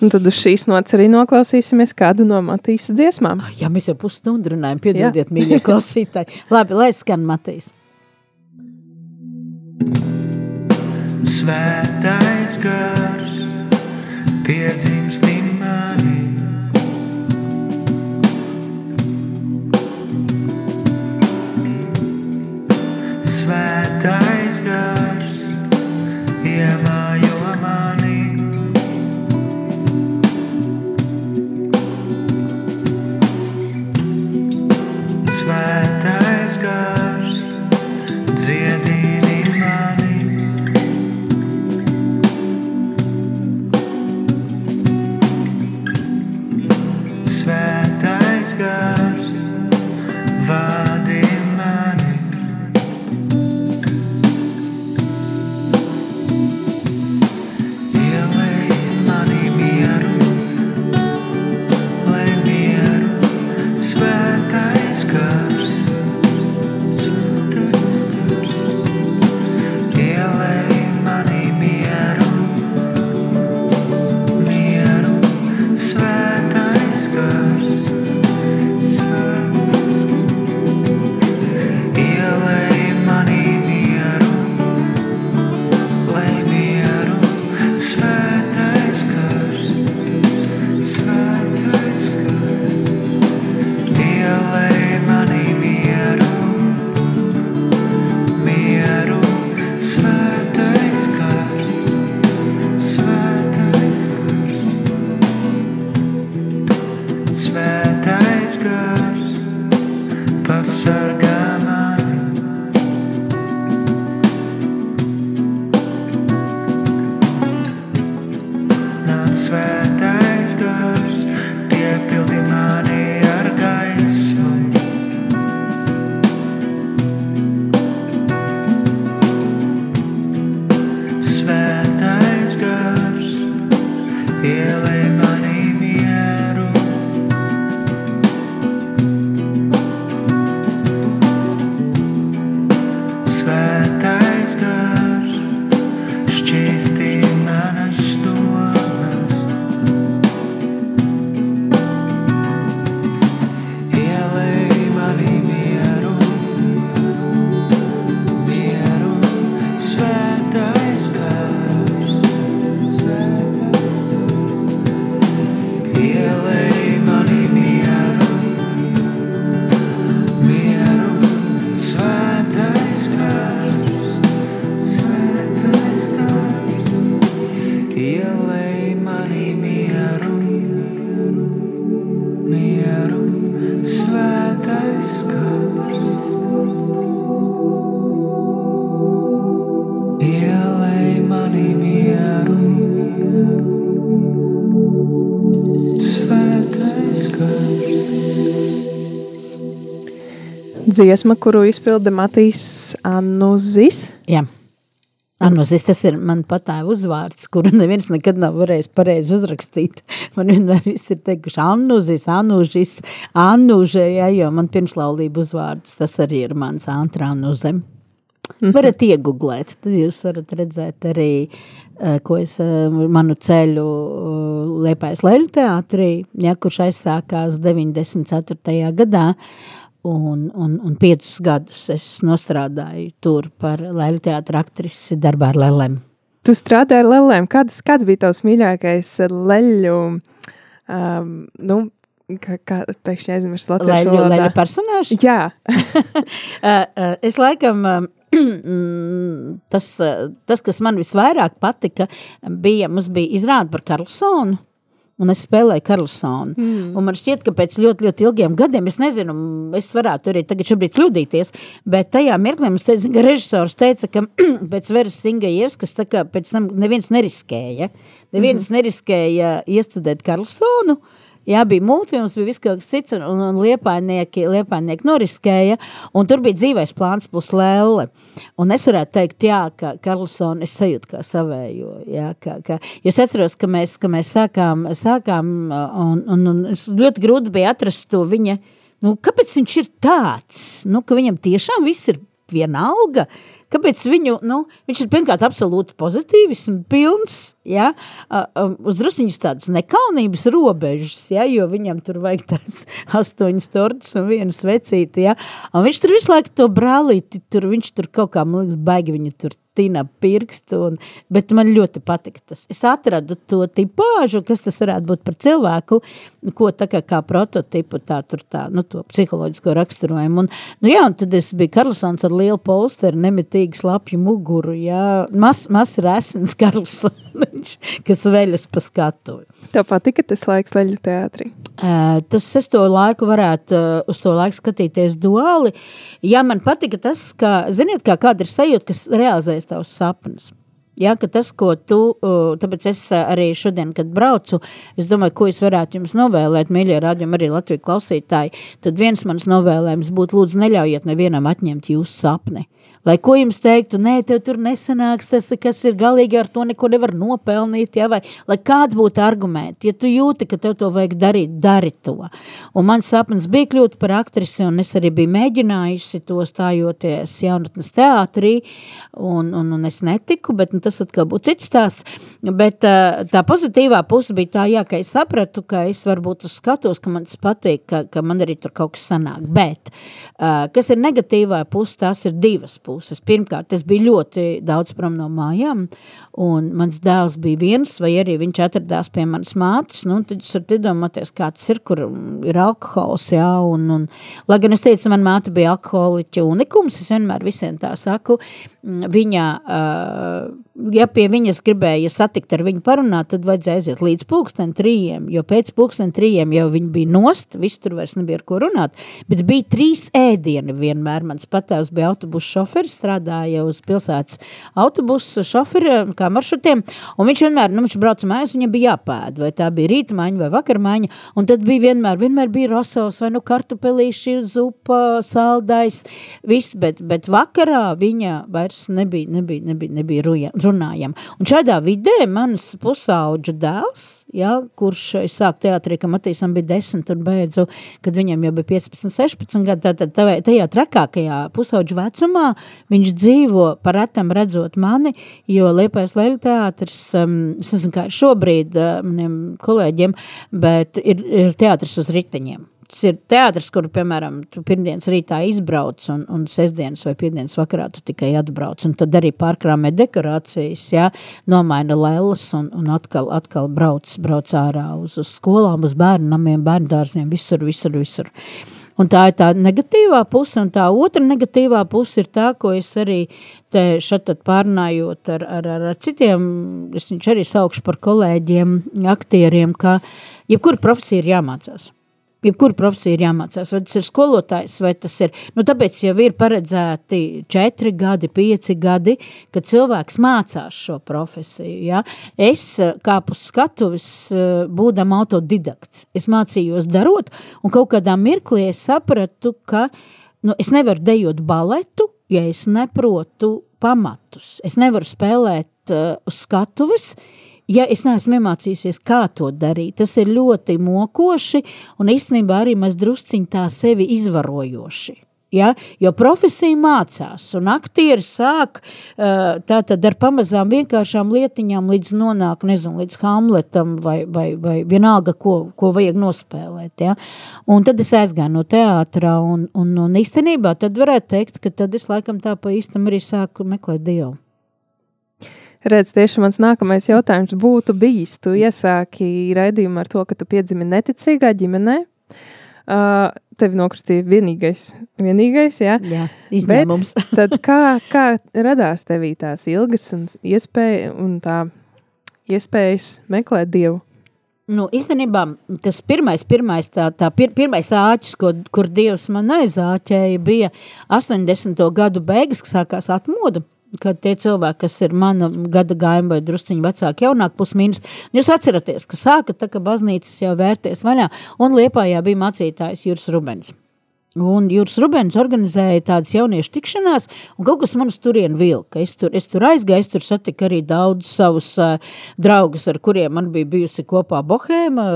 Un tad uz šīs nots arī noklausīsimies kādu no Matīs dziesmām. Jā, mēs jau pusstundu runājam, piedodiet, mīļie klausītāji. Labi, lai skan Matīs. Svētais gars piedzimst manī svētais gars iemājo Dziesma, kuru izpilda Matīs Annuzis. Jā. Anuzis, tas ir man patāja uzvārds, kuru neviens nekad nav varējis pareizi uzrakstīt. Man vienmēr viss ir teikuši Anuzis, Anužis, Anuže, ja, jo man pirmslaulība uzvārds, tas arī ir mans Antra Anuzem. -hmm. Varat iegooglēt, tad jūs varat redzēt arī, ko es manu ceļu Liepājas Leļu teātrī, ja, kurš aizsākās 94. gadā, un, un, un piecus gadus es nostrādāju tur par Leļu teātra aktrisi darbā ar lelēm. Tu strādāji ar lelēm. Kāds, kāds bija tavs mīļākais leļu, um, nu, kā, kā pēkšņi aizmirst latviešu leļu, valodā? Leļu personāžu? Jā. Uh, uh, es laikam, um, tas, tas, kas man visvairāk patika, bija, mums bija izrāda par Karlsonu, un es spēlēju Karlsonu. Mm. Un man šķiet, ka pēc ļoti, ļoti ilgiem gadiem, es nezinu, es varētu arī tagad šobrīd kļūdīties, bet tajā mirklī mums teica, ka režisors teica, ka pēc Veras Singajevskas tā kā pēc tam neviens neriskēja. Neviens mm. neriskēja iestudēt Karlsonu, uh, Jā, bija mūte, mums bija viss kaut kas cits, un, un, un liepainieki, liepainieki noriskēja, un tur bija dzīvais plāns plus lēle. Un es varētu teikt, jā, ka Karlsona es sajūtu kā savējo, jā, ka, ka, es atceros, ka mēs, ka mēs sākām, sākām, un, un, un ļoti grūti bija atrast to viņa, nu, kāpēc viņš ir tāds, nu, ka viņam tiešām viss ir vienalga, Kāpēc viņu, nu, viņš ir pirmkārt absolūti pozitīvisms, pilns, ja, uz drusiņas tādas nekaunības robežas, ja, jo viņam tur vajag tās astoņas tortas un vienu svecīti, ja, un viņš tur visu laiku to brālīti, tur viņš tur kaut kā, man liekas, baigi viņa tur tina pirkstu, un, bet man ļoti patika tas. Es atradu to tipāžu, kas tas varētu būt par cilvēku, ko tā kā, kā prototipu, tā tur tā, nu, to psiholoģisko raksturojumu. Un, nu jā, un tad es biju Karlsons ar lielu posteru, nemitīgi slapju muguru, jā, mas, mas resens Karlsons, kas veļas pa skatuvi. Tev patika tas laiks leļu teātrī? Tas es to laiku varētu uz to laiku skatīties duāli. Jā, man patika tas, ka, ziniet, kā kāda ir sajūta, kas realizējas tavs sapnis. Ja, tas, ko tu, tāpēc es arī šodien, kad braucu, es domāju, ko es varētu jums novēlēt, mīļie rādījumi, arī Latvijas klausītāji, tad viens mans novēlējums būtu lūdzu neļaujiet nevienam atņemt jūsu sapni. Lai ko jums teiktu, nē, tev tur nesanāks tas, kas ir galīgi ar to neko nevar nopelnīt, ja, vai lai kāds būtu argumenti, ja tu jūti, ka tev to vajag darīt, dari to. Un mans sapnis bija kļūt par aktrisi, un es arī biju mēģinājusi to stājoties jaunatnes teātrī, un, un, un es netiku, bet nu, tas atkal būtu cits stāsts. Bet tā pozitīvā puse bija tā, jā, ka es sapratu, ka es varbūt uz skatos, ka man tas patīk, ka, ka man arī tur kaut kas sanāk. Bet, kas ir negatīvā puse, tās ir divas puses. Pirmkārt, es biju ļoti daudz prom no mājām, un mans dēls bija viens, vai arī viņš atradās pie manas mātes, nu, tad jūs varat iedomāties, kā tas ir, kur ir alkohols, jā, un, un, lai gan es teicu, man māte bija alkoholiķa unikums, es vienmēr visiem tā saku, viņa, ja pie viņas gribēja satikt ar viņu parunāt, tad vajadzēja aiziet līdz pulksten trījiem, jo pēc pulksten trījiem jau viņi bija nost, viss tur vairs nebija ar ko runāt, bet bija trīs ēdieni vienmēr, mans patēvs bija autobusu šoferi, šoferis, strādāja uz pilsētas autobusu šoferi, kā maršrutiem, un viņš vienmēr, nu, viņš brauca mājās, viņam bija jāpēd, vai tā bija rītmaiņa vai vakarmaiņa, un tad bija vienmēr, vienmēr bija rosovs, vai nu kartupelīši, zupa, saldais, viss, bet, bet vakarā viņa vairs nebija, nebija, nebija, nebija runājama. Un šādā vidē mans pusauģu dēls, ja, kurš es sāku teātrī, ka Matīsam bija 10 un beidzu, kad viņam jau bija 15, 16 gadi, tātad tajā trakākajā pusauģu vecumā viņš dzīvo par retam redzot mani, jo Liepais Leļu teātris, um, es nezinu kā šobrīd uh, maniem kolēģiem, bet ir, ir teātris uz riteņiem tas ir teātris, kur, piemēram, tu pirmdienas rītā izbrauc un, un sestdienas vai piekdienas vakarā tu tikai atbrauc, un tad arī pārkrāmē dekorācijas, jā, nomaina lēlas un, un atkal, atkal brauc, brauc ārā uz, uz skolām, uz bērnu namiem, bērnu dārziem, visur, visur, visur. Un tā ir tā negatīvā puse, un tā otra negatīvā puse ir tā, ko es arī te šat pārnājot ar, ar, ar, ar citiem, es viņš arī saukšu par kolēģiem, aktieriem, ka jebkura profesija ir jāmācās jebkura profesija ir jāmācās, vai tas ir skolotājs, vai tas ir, nu tāpēc jau ir paredzēti četri gadi, pieci gadi, kad cilvēks mācās šo profesiju, ja? Es kāpu skatuvis būdam autodidakts, es mācījos darot, un kaut kādā mirklī es sapratu, ka, nu, es nevaru dejot baletu, ja es neprotu pamatus, es nevaru spēlēt uh, uz skatuves, uh, ja es neesmu iemācījusies, kā to darīt, tas ir ļoti mokoši un īstenībā arī maz drusciņ tā sevi izvarojoši. Ja? Jo profesija mācās, un aktieri sāk uh, tātad ar pamazām vienkāršām lietiņām līdz nonāk, nezinu, līdz Hamletam vai, vai, vai vienalga, ko, ko vajag nospēlēt. Ja? Un tad es aizgāju no teātra, un, un, un īstenībā tad varētu teikt, ka tad es laikam tā pa īstam arī sāku meklēt Dievu. Redz, tieši mans nākamais jautājums būtu bijis, tu iesāki raidījumu ar to, ka tu piedzimi neticīgā ģimenē, Uh, tevi nokristīja vienīgais, vienīgais jā. jā izņēmums. Bet, tad kā, kā radās tevī tās ilgas un iespēja un tā iespējas meklēt Dievu? Nu, īstenībā tas pirmais, pirmais, tā, tā pir, pirmais āķis, ko, kur Dievs man aizāķēja, bija 80. gadu beigas, kas sākās atmoda kad tie cilvēki, kas ir mana gada gājuma vai drusciņi vecāki, jaunāk pusmīnus, jūs atceraties, ka sāka tā, ka baznīcas jau vērties vaļā, un Liepājā bija mācītājs Juris Rubens. Un Jūras Rubens organizēja tādas jauniešu tikšanās, un kaut kas man uz turienu vilka. Es tur, es tur aizgāju, es tur satiku arī daudz savus uh, draugus, ar kuriem man bija bijusi kopā Bohēma,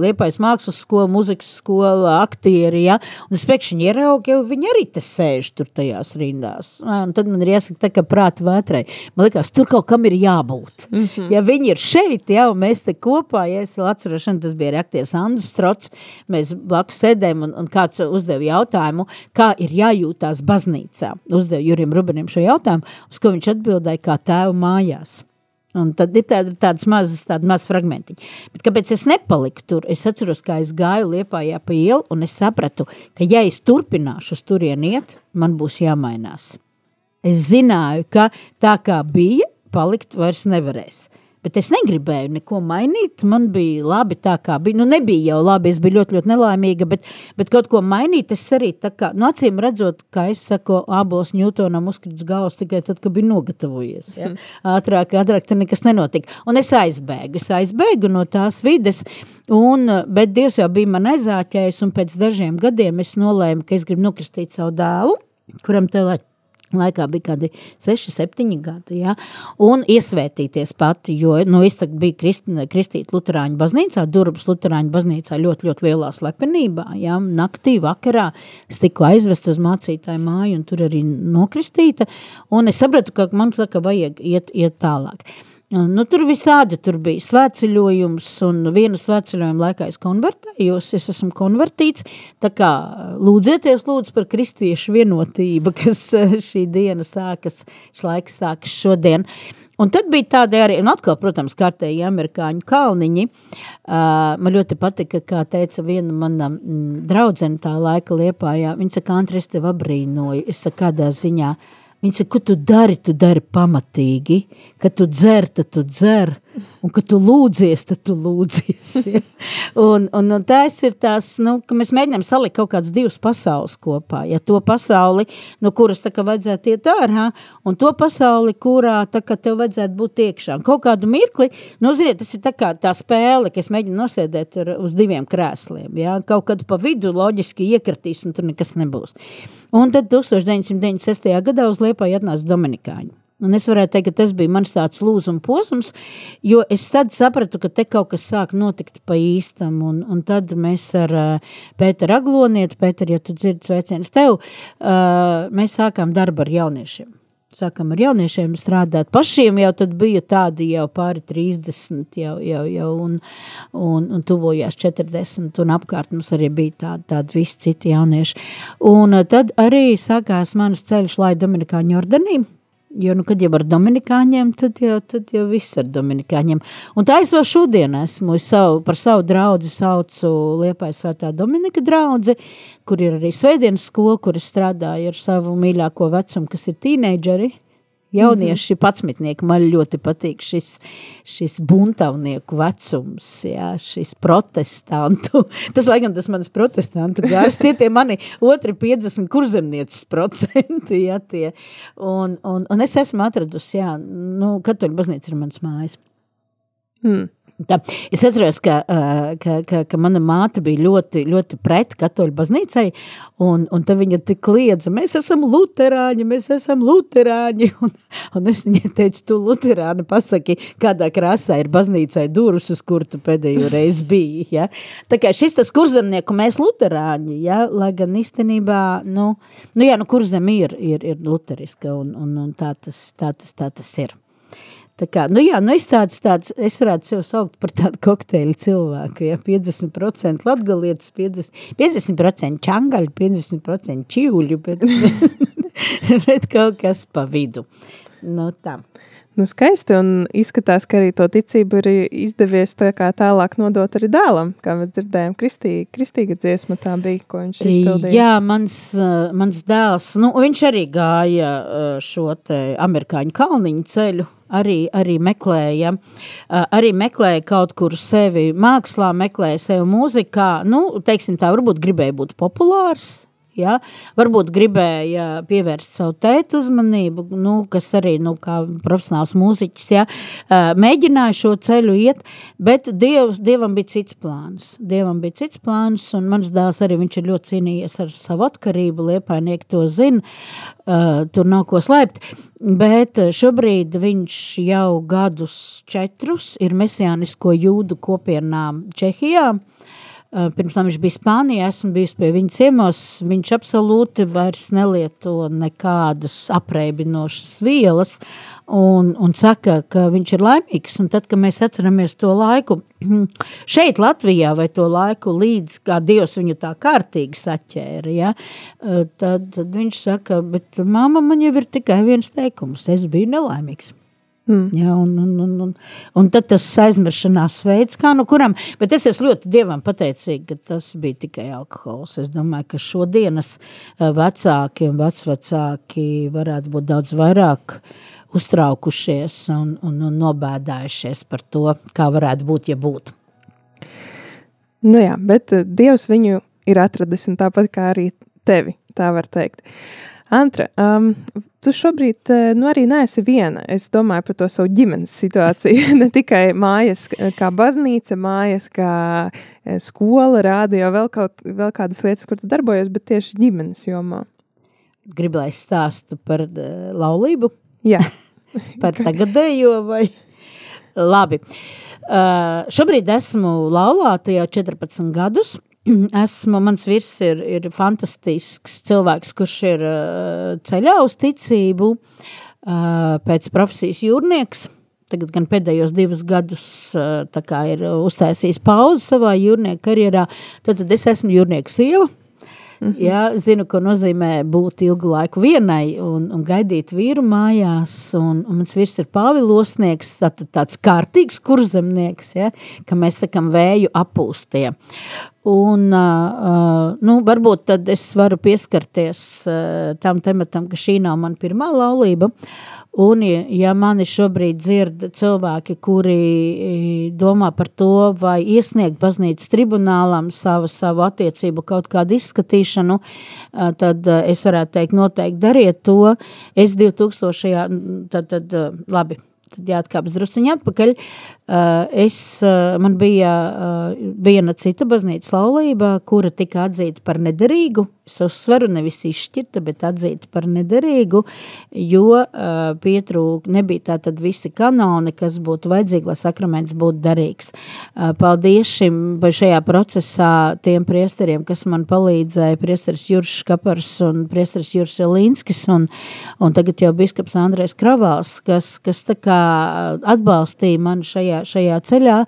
Liepais mākslas skola, muzikas skola, aktieri, ja? un es pēkšņi ieraugu, jau viņi arī te sēž tur tajās rindās. Un tad man ir jāsaka tā, ka prāta vētrai. Man likās, tur kaut kam ir jābūt. Mm -hmm. Ja viņi ir šeit, ja, un mēs te kopā, ja es atceros, tas bija aktieris Andris Strots, mēs blakus sēdējam, un, un kāds uzdeva jautājumu, jautājumu, kā ir jājūtās baznīcā. Uzdevu Jurim Rubenim šo jautājumu, uz ko viņš atbildēja kā tēvu mājās. Un tad ir tāda, tādas mazas, tāda mazas fragmentiņi. Bet kāpēc es nepaliku tur? Es atceros, kā es gāju Liepājā pa ielu, un es sapratu, ka ja es turpināšu uz turien iet, man būs jāmainās. Es zināju, ka tā kā bija, palikt vairs nevarēs. Bet es negribēju neko mainīt. Man bija labi tā, kā bija. Nu, nebija jau labi, es biju ļoti, ļoti nelaimīga, bet, bet kaut ko mainīt. Es arī tā kā, nu, acīm redzot, kā es saku, abos Ņūtonam uzkrits galvas tikai tad, kad bija nogatavojies. Ja? Ātrāk, ātrāk tur nekas nenotika. Un es aizbēgu, es aizbēgu no tās vides, un, bet Dievs jau bija man aizāķējis, un pēc dažiem gadiem es nolēmu, ka es gribu nokristīt savu dēlu, kuram te lai laikā bija kādi 6, 7 gadi, ja, un iesvētīties pati, jo, nu, es tagad biju krist, kristīt Luterāņu baznīcā, Durubas Luterāņu baznīcā ļoti, ļoti lielā slepenībā, ja, naktī, vakarā, es tiku aizvest uz mācītāju māju un tur arī nokristīta, un es sapratu, ka man tā kā vajag iet, iet tālāk. Nu, tur visādi tur bija svētceļojums, un viena svētceļojuma laikā es konvertējos, es esmu konvertīts, tā kā lūdzieties lūdzu par kristiešu vienotību, kas šī diena sākas, šis laiks sākas šodien. Un tad bija tādi arī, un atkal, protams, kārtēji amerikāņu kalniņi. Uh, man ļoti patika, kā teica viena mana mm, draudzene tā laika liepājā, viņa saka, Andres, tev abrīnoju, es saku, kādā ziņā, uh, Viņa saka, ko tu dari, tu dari pamatīgi, kad tu dzer, tad tu dzer, un kad tu lūdzies, tad tu lūdzies. Ja? un, un, un tas ir tās, nu, ka mēs mēģinām salikt kaut kādas divas pasaules kopā. Ja to pasauli, no kuras tā kā vajadzētu iet ārā, un to pasauli, kurā tā kā tev vajadzētu būt iekšā. Un kaut kādu mirkli, nu, ziniet, tas ir tā kā tā spēle, ka es mēģinu nosēdēt ar, uz diviem krēsliem. Ja? Kaut kad pa vidu loģiski iekratīs, un tur nekas nebūs. Un tad 1996. gadā uz Liepāju atnāca Dominikāņi. Un es varētu teikt, ka tas bija mans tāds lūzuma posms, jo es tad sapratu, ka te kaut kas sāk notikt pa īstam, un, un tad mēs ar uh, Pēteru Aglonieti, Pēter, ja tu dzirdi sveicienus tev, uh, mēs sākām darbu ar jauniešiem sākam ar jauniešiem strādāt. Pašiem jau tad bija tādi jau pāri 30 jau, jau, jau un, un, un tuvojās 40 un apkārt mums arī bija tādi, tādi visi citi jaunieši. Un tad arī sākās manas ceļš lai Dominikāņu ordenī, Jo, nu, kad jau ar Dominikāņiem, tad jau, tad jau viss ar Dominikāņiem. Un tā es vēl šodien esmu savu, par savu draugu saucu Liepājas svētā Dominika draudzi, kur ir arī svētdienas skola, kur es strādāju ar savu mīļāko vecumu, kas ir tīneidžeri. Jaunieši, mm -hmm. patsmitnieki, man ļoti patīk šis, šis buntavnieku vecums, jā, šis protestantu. Tas, laikam, tas manas protestantu gārs, tie tie mani otri 50 kurzemnieces procenti, jā, tie. Un, un, un es esmu atradusi, jā, nu, katoļu baznīca ir mans mājas. Hmm. Tā. Es atceros, ka, ka, ka, ka mana māte bija ļoti, ļoti pret katoļu baznīcai, un, un tad viņa tik liedza, mēs esam luterāņi, mēs esam luterāņi, un, un es viņai teicu, tu luterāni pasaki, kādā krāsā ir baznīcai durus, uz kur tu pēdējo reizi biji, ja? Tā kā šis tas kurzemnieku mēs luterāņi, ja? lai gan īstenībā, nu, nu jā, nu kurzem ir, ir, ir luteriska, un, un, un tā, tas, tā, tas, tā tas ir. Tā kā, nu jā, nu es tāds, tāds, es varētu sev saukt par tādu kokteļu cilvēku, ja 50% latgalietis, 50%, 50% čangaļu, 50% čīvuļu, bet, bet kaut kas pa vidu. Nu tā. Nu, skaisti, un izskatās, ka arī to ticību ir izdevies tā tālāk nodot arī dēlam, kā mēs dzirdējām, kristī, kristīga dziesma tā bija, ko viņš izpildīja. Jā, mans, mans dēls, nu, viņš arī gāja šo te amerikāņu kalniņu ceļu, arī, arī meklēja, arī meklēja kaut kur sevi mākslā, meklēja sevi mūzikā, nu, teiksim tā, varbūt gribēja būt populārs, Ja? Varbūt gribēja pievērst savu tētu uzmanību, nu, kas arī nu, kā profesionāls mūziķis ja? mēģināja šo ceļu iet, bet Dievs, Dievam bija cits plāns. Dievam bija cits plāns, un mans dēls arī viņš ir ļoti cīnījies ar savu atkarību, liepainieki to zina, uh, tur nav ko slēpt, bet šobrīd viņš jau gadus četrus ir mesijānisko jūdu kopienām Čehijā, uh, pirms tam viņš bija Spānijā, esmu bijis pie viņa ciemos, viņš absolūti vairs nelieto nekādas apreibinošas vielas un, un saka, ka viņš ir laimīgs. Un tad, kad mēs atceramies to laiku šeit Latvijā vai to laiku līdz, kā Dievs viņu tā kārtīgi saķēra, ja, eh, tad, tad viņš saka, bet māma man jau ir tikai viens teikums, es biju nelaimīgs. Mm. Ja, un, un, un, un, un tad tas aizmiršanās veids, kā nu kuram, bet es esmu ļoti Dievam pateicīga, ka tas bija tikai alkohols. Es domāju, ka šodienas eh, vecāki un vecvecāki varētu būt daudz vairāk uztraukušies un, un, un nobēdājušies par to, kā varētu būt, ja būtu. Nu jā, bet eh, Dievs viņu ir atradis un tāpat kā arī tevi, tā var teikt. Antra, um, Tu šobrīd eh, nu, arī neesi viena. Es domāju par to savu ģimenes situāciju. ne tikai mājas, kā baznīca, mājas, kā eh, skola, rādio, vēl, kaut, vēl kādas lietas, kur tu darbojies, bet tieši ģimenes jomā. Gribu, lai es stāstu par uh, laulību? Jā. par tagadējo vai? Labi. Uh, šobrīd esmu laulāta jau 14 gadus. esmu, mans virs ir, ir fantastisks cilvēks, kurš ir uh, ceļā uz ticību, uh, pēc profesijas jūrnieks. Tagad gan pēdējos divus gadus uh, ir uztaisījis pauzi savā jūrnieka karjerā. Tad, tad es esmu jūrnieka sieva. Mm -hmm. Jā, zinu, ko nozīmē būt ilgu laiku vienai un, un gaidīt vīru mājās. Un, un mans vīrs ir pāvilosnieks, tā, tāds kārtīgs kurzemnieks, ja, ka mēs sakam vēju apūstie. Un, uh, nu, varbūt tad es varu pieskarties uh, tam tematam, ka šī nav mana pirmā laulība. Un, ja, ja mani šobrīd dzird cilvēki, kuri domā par to, vai iesniegt baznīcas tribunālam savu, savu attiecību kaut kādu izskatīšanu, uh, tad uh, es varētu teikt, noteikti dariet to. Es 2000. tad, tad uh, labi, tad jāatkāpjas drusciņi atpakaļ. Eh, es, eh, man bija eh, viena cita baznīcas laulība, kura tika atzīta par nederīgu. Es uzsveru nevis izšķirta, bet atzīta par nederīgu, jo pietrūk, nebija tā tad visi kanoni, kas būtu vajadzīgi, lai sakraments būtu derīgs. Paldies šim, šajā procesā tiem priesteriem, kas man palīdzēja, priesteris Juris Škapars un priesteris Juris Elīnskis un, un tagad jau biskaps Andrēs Kravāls, kas, kas tā kā atbalstīja mani šajā, šajā ceļā,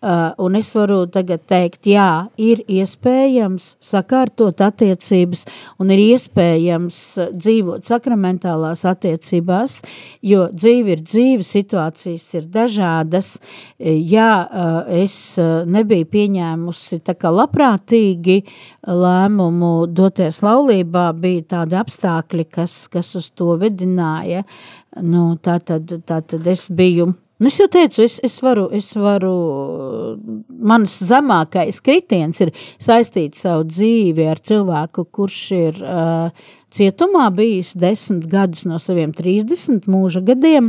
Uh, un es varu tagad teikt, jā, ir iespējams sakārtot attiecības un ir iespējams dzīvot sakramentālās attiecībās, jo dzīve ir dzīve, situācijas ir dažādas. Jā, uh, es nebiju pieņēmusi tā kā labprātīgi lēmumu doties laulībā, bija tādi apstākļi, kas, kas uz to vedināja. Nu, tā tad, tā tad es biju es jau teicu, es, es, varu, es varu, mans zemākais kritiens ir saistīts savu dzīvi ar cilvēku, kurš ir uh, cietumā bijis desmit gadus no saviem 30 mūža gadiem,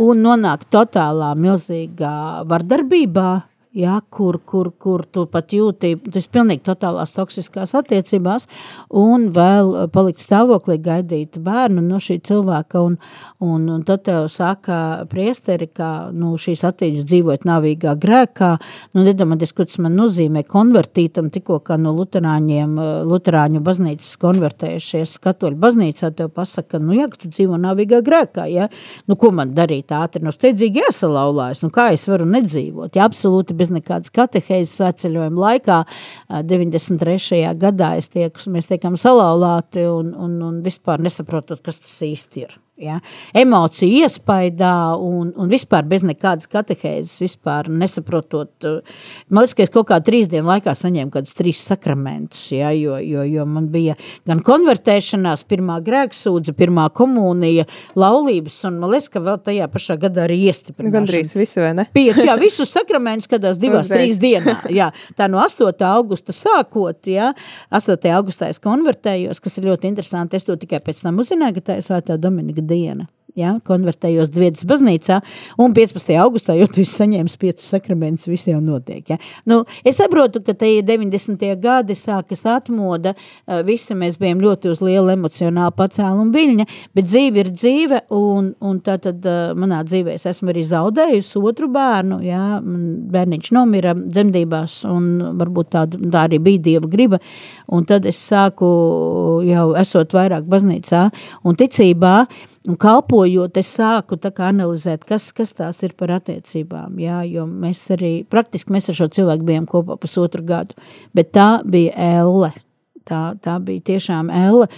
un nonāk totālā milzīgā vardarbībā, ja, kur, kur, kur tu pat jūti, tu esi pilnīgi totālās toksiskās attiecībās, un vēl palikt stāvoklī gaidīt bērnu no šī cilvēka, un, un, un tad tev saka priesteri, ka nu, šīs attiecības dzīvot navīgā grēkā, nu, nedomāties, ko tas man nozīmē. Konvertītam, tikko kā no luterāņiem, luterāņu baznīcas konvertējušies katoļu baznīcā, tev pasaka, nu, ja, tu dzīvo navīgā grēkā, ja, nu, ko man darīt ātri, nu, steidzīgi iesalaulājas, nu, kā es varu nedzīvot, ja, absolūti bez nekādas katehēzes sveceļojuma laikā, 93. gadā es tiek, mēs tiekam salauzāti un, un, un vispār nesaprotot, kas tas īsti ir. Ja? Emociju iespaidā un, un vispār bez nekādas katehēzes, vispār nesaprotot. Man liekas, ka es kaut kā trīs dienu laikā saņēmu kādus trīs sakramentus, ja? jo, jo, jo man bija gan konvertēšanās, pirmā grēksūdze, pirmā komunija, laulības, un man liekas, ka vēl tajā pašā gadā arī iestiprināšana. Gan drīz visu, vai ne? Piec, jā, visus sakramentus kādās divās, trīs dienā. Jā, tā no 8. augusta sākot, jā, 8. augustā es konvertējos, kas ir ļoti interesanti, es to tikai pēc tam uzzināju, ka tā ir svētā Dominika diena ja, konvertējos Dvietas baznīcā, un 15. augustā, jo tu esi saņēmis piecus sakramentus, viss jau notiek. Ja. Nu, es saprotu, ka tie 90. gadi sākas atmoda, visi mēs bijām ļoti uz liela emocionāla pacēluma viļņa, bet dzīve ir dzīve, un, un tā tad manā dzīvē es esmu arī zaudējusi otru bērnu, ja, bērniņš nomira dzemdībās, un varbūt tā, tā arī bija Dieva griba, un tad es sāku jau esot vairāk baznīcā un ticībā, Un kalpojot, es sāku analizēt, kas, kas tās ir par attiecībām. Jā, jo mēs arī praktiski mēs ar šo cilvēku bijām kopā pusotru gadu, bet tā bija Elle. Tā, tā bija tiešām elle.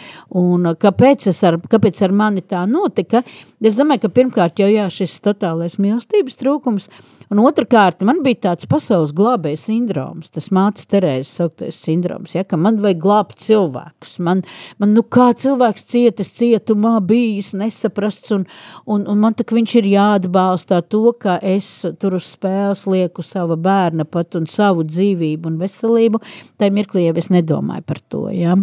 Un kāpēc, ar, kāpēc ar mani tā notika? Es domāju, ka pirmkārt jau jā, šis totālais mīlestības trūkums, Un otrkārt, man bija tāds pasaules glābējas sindroms, tas mācis Terēzes sauktais sindroms, ja, ka man vajag glābt cilvēkus. Man, man nu kā cilvēks cietas cietumā bijis, nesaprasts, un, un, un man tak viņš ir jāatbalstā to, ka es tur uz spēles lieku sava bērna pat un savu dzīvību un veselību, tai mirklī jau es nedomāju par to, ja.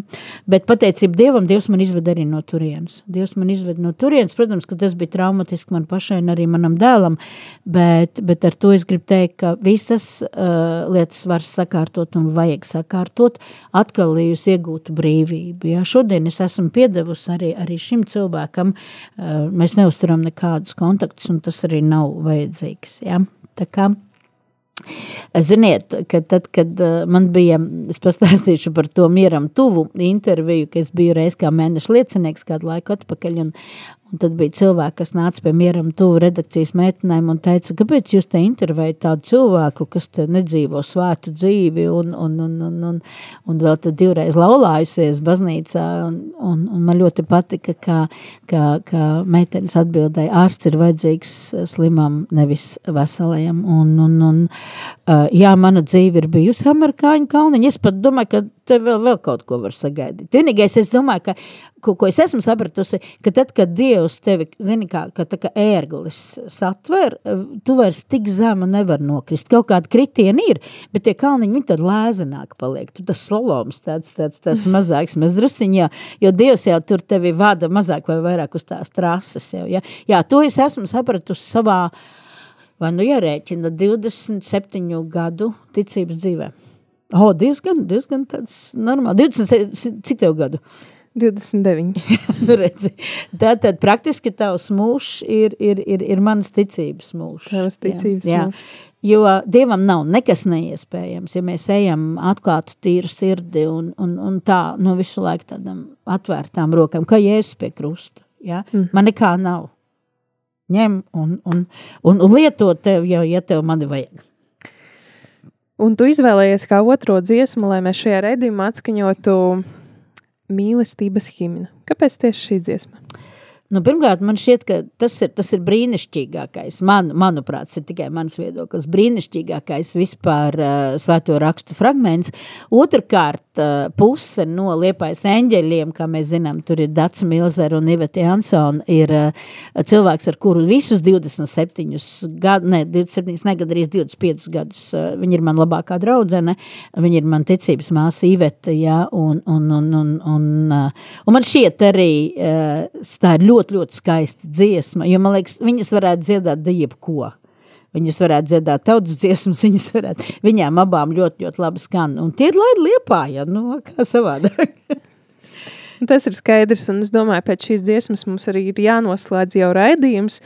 Bet pateicību Dievam, Dievs man izved arī no turienes. Dievs man izved no turienes, protams, ka tas bija traumatiski man pašai un arī manam dēlam, bet, bet ar to es gribu teikt, ka visas uh, lietas var sakārtot un vajag sakārtot, atkal, lai jūs iegūtu brīvību. Ja? Šodien es esmu piedevusi arī, arī šim cilvēkam, uh, mēs neusturam nekādus kontaktus, un tas arī nav vajadzīgs. Ja? Tā kā Ziniet, ka tad, kad uh, man bija, es pastāstīšu par to mieram tuvu interviju, ka es biju reiz kā mēneša liecinieks kādu laiku atpakaļ, un, Un tad bija cilvēki, kas nāca pie mieram tuvu redakcijas meitenēm un teica, kāpēc jūs te intervējat tādu cilvēku, kas te nedzīvo svētu dzīvi un, un, un, un, un, un vēl tad divreiz laulājusies baznīcā. Un, un, un man ļoti patika, ka, ka, ka meitenes atbildēja, ārsts ir vajadzīgs slimam, nevis veselajam. Un, un, un, jā, mana dzīve ir bijusi amerikāņu kalniņa. Es pat domāju, ka te vēl, vēl kaut ko var sagaidīt. Vienīgais, es domāju, ka, ko, ko es esmu sapratusi, ka tad, kad Dievs tevi, zini, kā, ka tā kā ērglis satver, tu vairs tik zema nevar nokrist. Kaut kādi kritieni ir, bet tie kalniņi, viņi tad lēzenāk paliek. Tu tas slaloms tāds, tāds, tāds mazāks, mēs drusciņā, jo Dievs jau tur tevi vada mazāk vai vairāk uz tās trases jau, ja? Jā, to es esmu sapratusi savā, vai nu jārēķina 27 gadu ticības dzīvē. O, diezgan, diezgan tāds normāli. 20, cik tev gadu? 29. nu redzi, tātad praktiski tavs mūžs ir, ir, ir, ir manas ticības mūžs. Tavas ticības jā, mūžs. Jā. Jo Dievam nav nekas neiespējams, ja mēs ejam atklātu tīru sirdi un, un, un tā, no visu laiku tādam atvērtām rokām, kā Jēzus pie krusta. Ja? Mm. Man nekā nav. Ņem un, un, un, un lieto tev jau, ja tev mani vajag. Un tu izvēlējies kā otro dziesmu, lai mēs šajā redzījumā atskaņotu mīlestības himnu. Kāpēc tieši šī dziesma? Nu, pirmkārt, man šķiet, ka tas ir, tas ir brīnišķīgākais, man, manuprāt, ir tikai mans viedoklis, brīnišķīgākais vispār uh, svēto rakstu fragments. Otrkārt, uh, puse no liepais eņģeļiem, kā mēs zinām, tur ir Dats Milzer un Iveta Jansona, ir uh, cilvēks, ar kuru visus 27 gadu, ne, 27, negadrīz 25 gadus, uh, viņa ir man labākā draudzene, viņa ir man ticības māsa Iveta, jā, un, un, un, un, un, uh, un man šķiet arī, uh, tā ir ļoti ļoti, ļoti skaista dziesma, jo man liekas, viņas varētu dziedāt jebko. Viņas varētu dziedāt tautas dziesmas, viņas varētu, viņām abām ļoti, ļoti labi skan. Un tie ir laidi liepā, ja, nu, kā savādāk. Tas ir skaidrs, un es domāju, pēc šīs dziesmas mums arī ir jānoslēdz jau raidījums.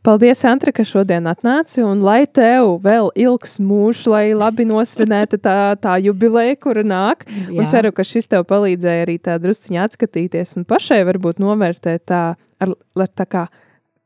Paldies, Antra, ka šodien atnāci, un lai tev vēl ilgs mūžs, lai labi nosvinēta tā, tā jubileja, kura nāk. Jā. Un ceru, ka šis tev palīdzēja arī tā drusciņā atskatīties un pašai varbūt novērtēt tā, ar, ar tā kā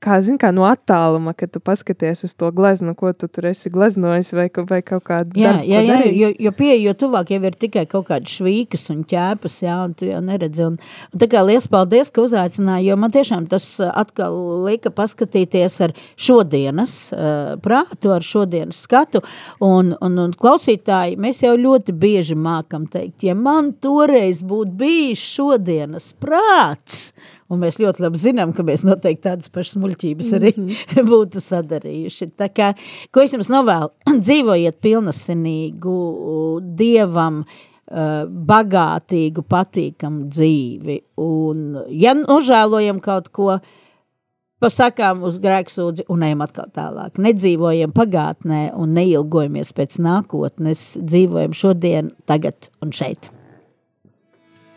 kā, zin, kā no attāluma, kad tu paskaties uz to gleznu, ko tu tur esi gleznojis vai, vai kaut kādu jā, darbu, jā, jā, jo, jo pieeja, jo tuvāk jau ir tikai kaut kādas švīkas un ķēpas, jā, un tu jau neredzi. Un, un tā kā liels paldies, ka uzaicināji, jo man tiešām tas uh, atkal lika paskatīties ar šodienas uh, prātu, ar šodienas skatu, un, un, un klausītāji, mēs jau ļoti bieži mākam teikt, ja man toreiz būtu bijis šodienas prāts, un mēs ļoti labi zinām, ka mēs noteikti tādas pašas muļķības arī mm -hmm. būtu sadarījuši. Tā kā, ko es jums novēlu, dzīvojiet pilnasinīgu dievam, uh, bagātīgu, patīkamu dzīvi, un ja nožēlojam kaut ko, pasakām uz grēksūdzi un ejam atkal tālāk. Nedzīvojam pagātnē un neilgojamies pēc nākotnes, dzīvojam šodien, tagad un šeit.